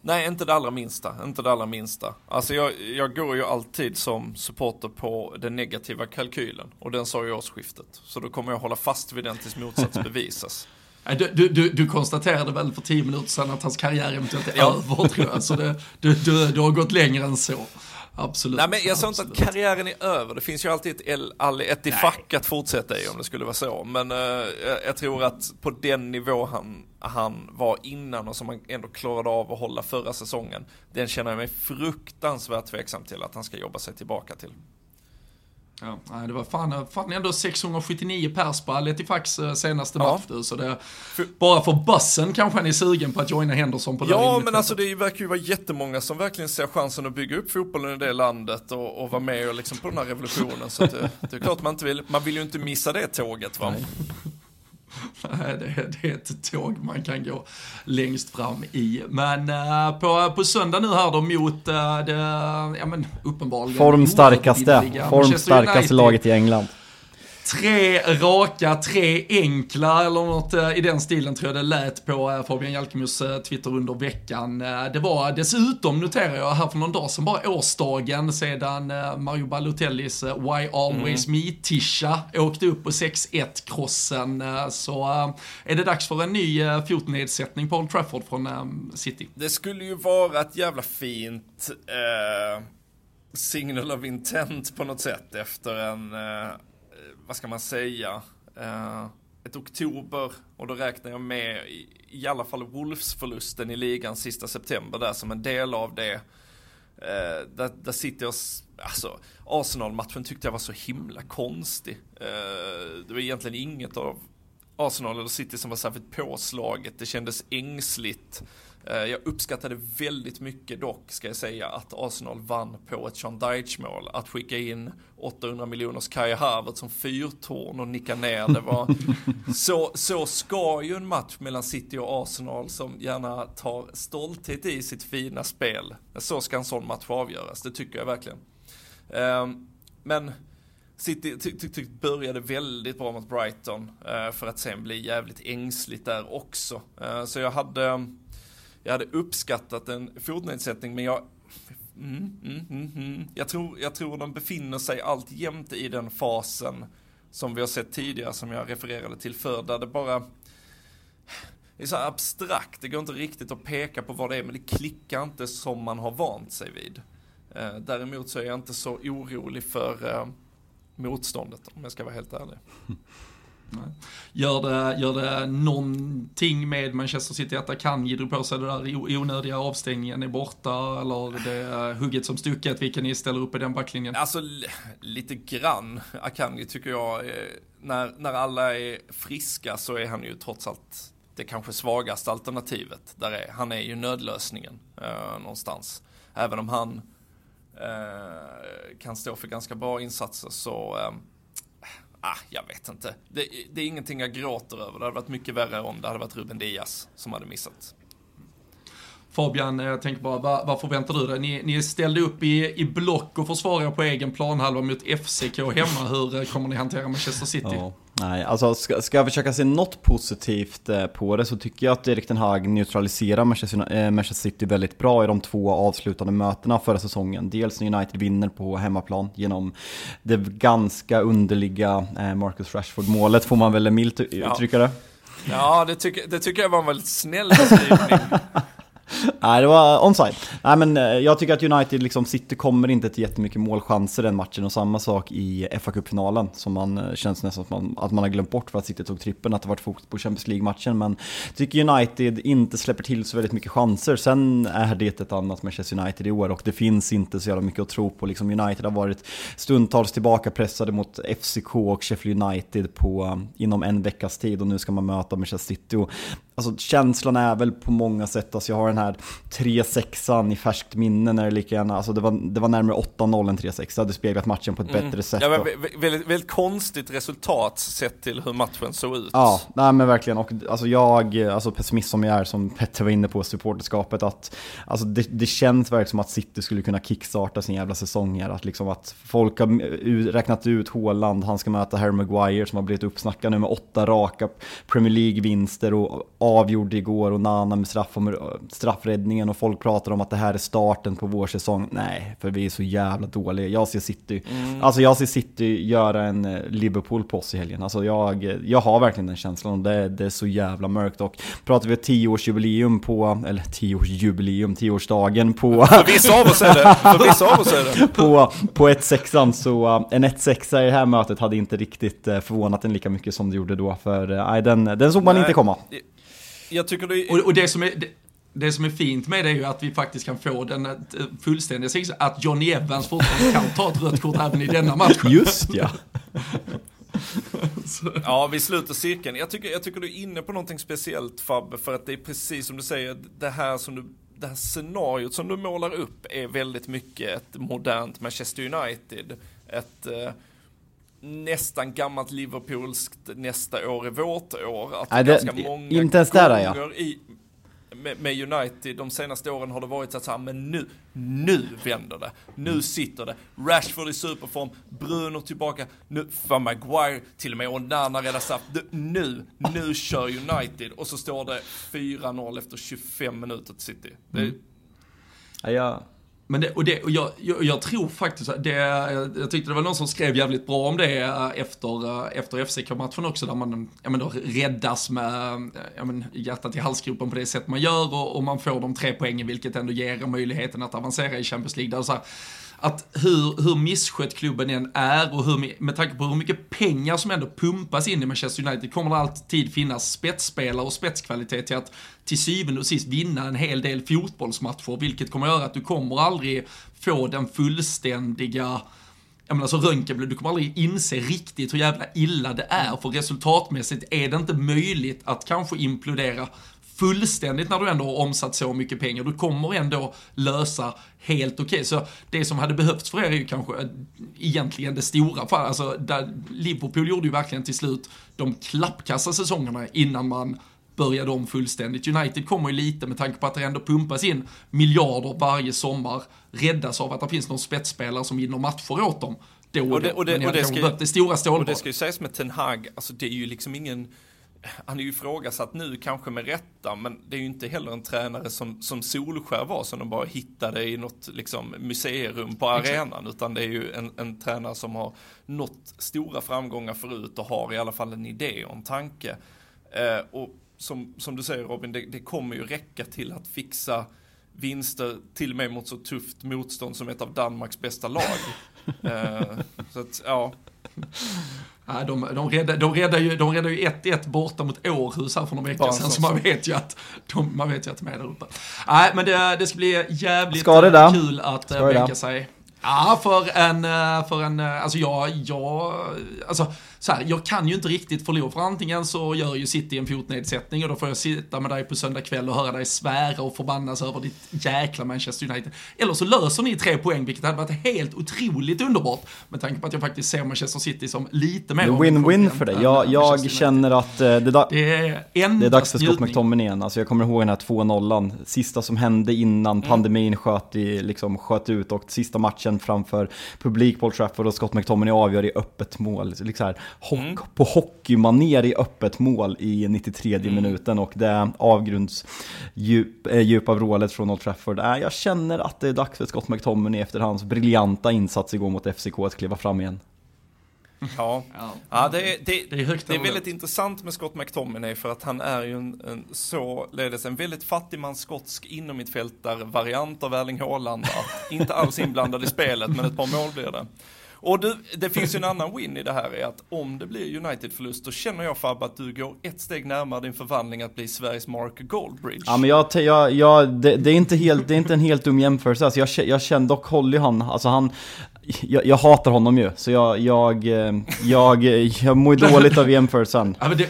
Nej, inte det allra minsta. Inte det allra minsta. Alltså jag, jag går ju alltid som supporter på den negativa kalkylen. Och den sa ju årsskiftet. Så då kommer jag hålla fast vid den tills motsats bevisas. Du, du, du, du, konstaterade väl för tio minuter sedan att hans karriär eventuellt är ja. över tror jag. Så det, du, du, du har gått längre än så. Absolut. Nej men jag sa inte att karriären är över. Det finns ju alltid ett, ett i fack att fortsätta i om det skulle vara så. Men jag, jag, tror att på den nivå han, han var innan och som han ändå klarade av att hålla förra säsongen. Den känner jag mig fruktansvärt tveksam till att han ska jobba sig tillbaka till. Ja, det var fan, fan ändå 679 pers på Letifax eh, senaste ja. match så det, bara för bussen kanske han är sugen på att joina Henderson på det Ja, men alltså det verkar ju vara jättemånga som verkligen ser chansen att bygga upp fotbollen i det landet och, och vara med och liksom på den här revolutionen. Så det, det, är klart man inte vill, man vill ju inte missa det tåget va. Nej, det, det är ett tåg man kan gå längst fram i. Men uh, på, på söndag nu här då mot uh, det, ja men uppenbarligen Formstarkaste, formstarkaste laget i England tre raka, tre enkla eller något eh, i den stilen tror jag det lät på eh, Fabian Jalkemus eh, Twitter under veckan. Det var dessutom, noterar jag här för någon dag sedan, bara årsdagen sedan Mario Balotellis Why Always mm. Me-tisha åkte upp på 6-1-krossen. Så är det dags för en ny fotnedsättning på Old Trafford från City. Det skulle ju vara ett jävla fint eh, signal of intent på något sätt efter en eh, vad ska man säga, eh, ett oktober och då räknar jag med i, i alla fall Wolves-förlusten i ligan sista september där som en del av det. Eh, där, där sitter jag, alltså Arsenal-matchen tyckte jag var så himla konstig. Eh, det var egentligen inget av Arsenal eller City som var särskilt påslaget, det kändes ängsligt. Eh, jag uppskattade väldigt mycket dock, ska jag säga, att Arsenal vann på ett Sean Dyche-mål. Att skicka in 800 miljoners Kai Harvard som fyrtorn och nicka ner det var... så, så ska ju en match mellan City och Arsenal som gärna tar stolthet i sitt fina spel. Så ska en sån match avgöras, det tycker jag verkligen. Ehm, men City ty, ty, ty, började väldigt bra mot Brighton eh, för att sen bli jävligt ängsligt där också. Eh, så jag hade, jag hade uppskattat en fotnedsättning men jag mm, mm, mm, mm, jag, tror, jag tror de befinner sig alltjämt i den fasen som vi har sett tidigare som jag refererade till förr där det bara det är så abstrakt, det går inte riktigt att peka på vad det är men det klickar inte som man har vant sig vid. Eh, däremot så är jag inte så orolig för eh, motståndet om jag ska vara helt ärlig. Gör det, gör det någonting med Manchester City att Akanji drog på sig det där onödiga avstängningen är borta eller det är hugget som stucket vilken ni ställer upp i den backlinjen? Alltså lite grann. Akanji tycker jag, när, när alla är friska så är han ju trots allt det kanske svagaste alternativet. Där är, han är ju nödlösningen eh, någonstans. Även om han eh, kan stå för ganska bra insatser så eh, Ah, jag vet inte. Det, det, är ingenting jag gråter över. Det hade varit mycket värre om det hade varit Ruben Diaz som hade missat. Fabian, jag tänker bara, vad, vad förväntar du dig? Ni, ni ställde upp i, i block och försvarar på egen planhalva mot FCK hemma. Hur kommer ni hantera Manchester City? Ja. Nej, alltså ska, ska jag försöka se något positivt eh, på det så tycker jag att Erik Ten Hag neutraliserar Manchester, äh, Manchester City väldigt bra i de två avslutande mötena förra säsongen. Dels när United vinner på hemmaplan genom det ganska underliga äh, Marcus Rashford-målet, får man väl milt uttrycka det? Ja, det tycker, det tycker jag var en väldigt snäll beskrivning. Nej, det var onside. Nej, men eh, jag tycker att United, liksom, City kommer inte till jättemycket målchanser den matchen och samma sak i fa Cup-finalen som man eh, känns nästan att man, att man har glömt bort för att City tog trippen, att det varit fokus på Champions League-matchen. Men jag tycker United inte släpper till så väldigt mycket chanser. Sen är det ett annat Manchester United i år och det finns inte så jävla mycket att tro på. Liksom United har varit stundtals tillbaka pressade mot FCK och Sheffield United på, eh, inom en veckas tid och nu ska man möta Manchester City. Och Alltså känslan är väl på många sätt, alltså jag har den här 3-6an i färskt minne när det lika gärna, alltså det var, det var närmare 8-0 än 3-6, det hade speglat matchen på ett mm. bättre sätt. Ja, men, väldigt, väldigt konstigt resultat sett till hur matchen såg ut. Ja, nej men verkligen, och alltså jag, alltså pessimist som jag är, som Petter var inne på, supporterskapet, att alltså det, det känns verkligen som att City skulle kunna kickstarta sin jävla säsong här, att liksom att folk har räknat ut Håland, han ska möta Harry Maguire som har blivit uppsnackad nu med åtta raka Premier League-vinster och avgjord igår och Nana med straff, straffräddningen och folk pratar om att det här är starten på vår säsong. Nej, för vi är så jävla dåliga. Jag ser City, mm. alltså jag ser City göra en eh, Liverpool på oss i helgen. Alltså jag, jag har verkligen den känslan och det, det är så jävla mörkt. Och pratar vi tioårsjubileum på, eller tioårsjubileum, tioårsdagen på... För vissa av oss är det, för vissa av oss är det. på, på 1-6an så eh, en 1-6 i det här mötet hade inte riktigt eh, förvånat en lika mycket som det gjorde då. För nej, den, den såg man nej. inte komma jag tycker det... Och, och det som är... Det, det som är fint med det är ju att vi faktiskt kan få den eh, fullständiga signalen att Johnny Evans fortfarande kan ta ett rött kort även i denna match. Just ja. ja, vi sluter cirkeln. Jag tycker, jag tycker du är inne på någonting speciellt Fabbe, för att det är precis som du säger, det här som du det här scenariot som du målar upp är väldigt mycket ett modernt Manchester United. Ett eh, nästan gammalt Liverpoolskt nästa år är vårt år. Att Nej, det, ganska många inte ens där ja. i, med, med, United de senaste åren har det varit så här, men nu, nu vänder det. Nu sitter det. Rashford i superform, Bruno tillbaka, nu, för Maguire, till och med Onana räddar straff. Nu, nu kör United och så står det 4-0 efter 25 minuter till City. Det, mm. ja, ja. Men det, och, det, och jag, jag, jag, tror faktiskt att det, jag tyckte det var någon som skrev jävligt bra om det eh, efter, eh, efter FCK-matchen också, där man ja, men då räddas med eh, ja, men hjärtat i halsgropen på det sätt man gör och, och man får de tre poängen, vilket ändå ger möjligheten att avancera i Champions League. Där så här, att hur, hur misskött klubben än är och hur, med tanke på hur mycket pengar som ändå pumpas in i Manchester United kommer det alltid finnas spetsspelare och spetskvalitet till att till syvende och sist vinna en hel del fotbollsmatcher, vilket kommer göra att du kommer aldrig få den fullständiga jag menar alltså så Röntgenblod, du kommer aldrig inse riktigt hur jävla illa det är, för resultatmässigt är det inte möjligt att kanske implodera fullständigt när du ändå har omsatt så mycket pengar. Du kommer ändå lösa helt okej. Okay. Så det som hade behövts för er är ju kanske egentligen det stora fallet. Alltså, där Liverpool gjorde ju verkligen till slut de klappkassa säsongerna innan man började om fullständigt. United kommer ju lite med tanke på att det ändå pumpas in miljarder varje sommar, räddas av att det finns någon spetsspelare som vinner matcher åt dem. då och, Och det- och det- Men jag och det ska- det stora Och det ska ju sägas med Ten Hag, alltså det är ju liksom ingen han är ju ifrågasatt nu, kanske med rätta, men det är ju inte heller en tränare som, som Solskär var, som de bara hittade i något liksom, museirum på arenan, utan det är ju en, en tränare som har nått stora framgångar förut och har i alla fall en idé och en tanke. Eh, och som, som du säger Robin, det, det kommer ju räcka till att fixa vinster till och med mot så tufft motstånd som ett av Danmarks bästa lag. eh, så att, ja, Ja, de, de, räddar, de, räddar ju, de räddar ju 1-1 borta mot Århus här för några veckor Bara sedan, så- man vet ju att de, man vet ju att de är där uppe. Nej, men det, det ska bli jävligt Ska eh, kul att där? bänka sig. Ja, för en, eh, för en, eh, alltså jag, jag, alltså så här, jag kan ju inte riktigt förlora, för antingen så gör ju City en fotnedsättning och då får jag sitta med dig på söndag kväll och höra dig svära och förbannas över ditt jäkla Manchester United. Eller så löser ni tre poäng, vilket hade varit helt otroligt underbart, med tanke på att jag faktiskt ser Manchester City som lite mer win-win för dig. Jag, Manchester jag känner att eh, det, är Det är det är dags för Scott. McTominay igen. Alltså jag kommer ihåg den här 2-0, sista som hände innan pandemin sköt, i, liksom, sköt ut och sista matchen framför publik på Old Trafford och Scott McTominay avgör i öppet mål. Liksom här, hock, På hockeymanér i öppet mål i 93 minuten och det avgrundsdjup äh, djupa vrålet från Old Trafford. Äh, jag känner att det är dags för Scott McTominay efter hans briljanta insats igår mot FCK att kliva fram igen. Ja, Ja. det, är, det, Det är det är väldigt intressant med Scott McTominay för att han är ju en, en således en väldigt fattigmans skotsk innermittfältare-variant av Erling Haaland. Inte alls inblandad i spelet, men ett par mål blir det. Och du, det finns ju en annan win i det här, är att om det blir United-förlust, då känner jag Fabbe att du går ett steg närmare din förvandling att bli Sveriges Mark Goldbridge. Ja men jag, jag, jag det, det, är inte helt, det är inte en helt dum jämförelse, alltså jag, jag känner, dock ju han, alltså han jag, jag hatar honom ju, så jag, jag, eh, jag, jag mår dåligt av jämförelsen. Ja, men det,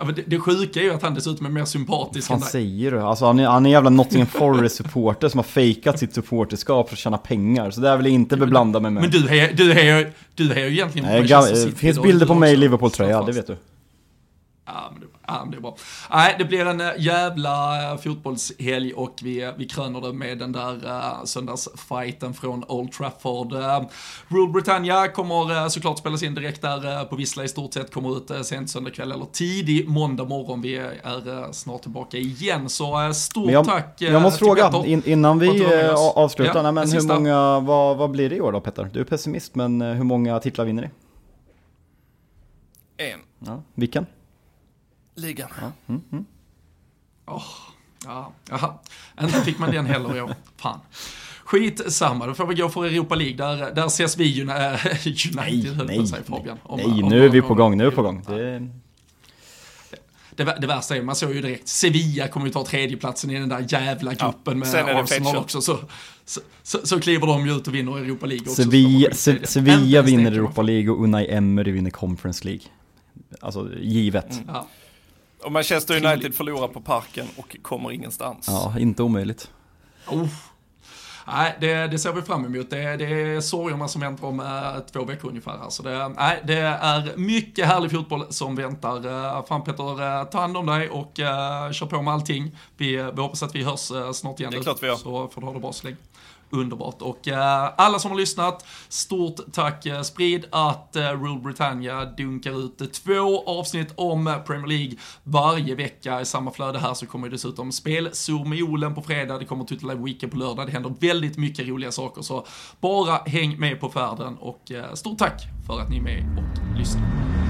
ja, men det, det sjuka är ju att han dessutom är mer sympatisk Vad än fan dig. säger du? Alltså han är, han är jävla Nottingham Forest-supporter som har fejkat sitt supporterskap för att tjäna pengar, så det vill jag inte beblanda mig med. Men du hejar, du hejar, du hejar ju egentligen på Manchester City. det finns bilder på mig i Liverpool-tröja, det vet du. Ja men, det, ja, men det är bra. Nej, det blir en eh, jävla eh, fotbollshelg och vi, vi kröner det med den där uh, söndagsfighten från Old Trafford. Uh, Rule Britannia kommer uh, såklart spelas in direkt där uh, på Vissla i stort sett, kommer ut uh, sent söndag kväll eller tidig måndag morgon. Vi är snart tillbaka igen, så stort jag, tack jag måste fråga, in, innan vi eh, avslutar, Ja, nej, men en hur många, vad, vad blir det i år då Petter? Du är pessimist, men eh, hur många titlar vinner ni? En, Ja, vilken? Ligan. Åh, ja, jaha. Inte fick man den heller i år. Fan. Skit samma, då får vi gå för Europa League. Där, där ses vi ju, äh, United, på att säga Fabian. Om- nej, om- nu är vi på gång, nu är vi på gång. Det, Det, det värsta är, man såg ju direkt, Sevilla kommer ju ta tredjeplatsen i den där jävla gruppen med är det Arsenal också. Så, så, så, så kliver de ju ut och vinner Europa League också. Sevilla, Se-. Sevilla vinner Europa. League och Unai Emery vinner Conference League. Alltså givet. Ja. Och Manchester United förlorar på parken och kommer ingenstans. Ja, inte omöjligt. Oh. Nej, det, det ser vi fram emot. Det, det är sorgerna som väntar om eh, två veckor ungefär. här. Så det, nej, det är mycket härlig fotboll som väntar. Uh, fan Petter, eh, ta hand om dig och uh, kör på med allting. Vi, vi hoppas att vi hörs eh, snart igen. Det är klart vi gör. Så får du ha det bra så länge. Underbart. Och eh, alla som har lyssnat, stort tack. Eh, sprid att uh, Rule Britannia dunkar ut eh, två avsnitt om Premier League varje vecka. I samma flöde här så kommer dessutom spel med Olen på fredag. Det kommer Tuttle Live Weekend på lördag. Det händer väldigt mycket roliga saker. Så bara häng med på färden och eh, stort tack för att ni är med och lyssnar.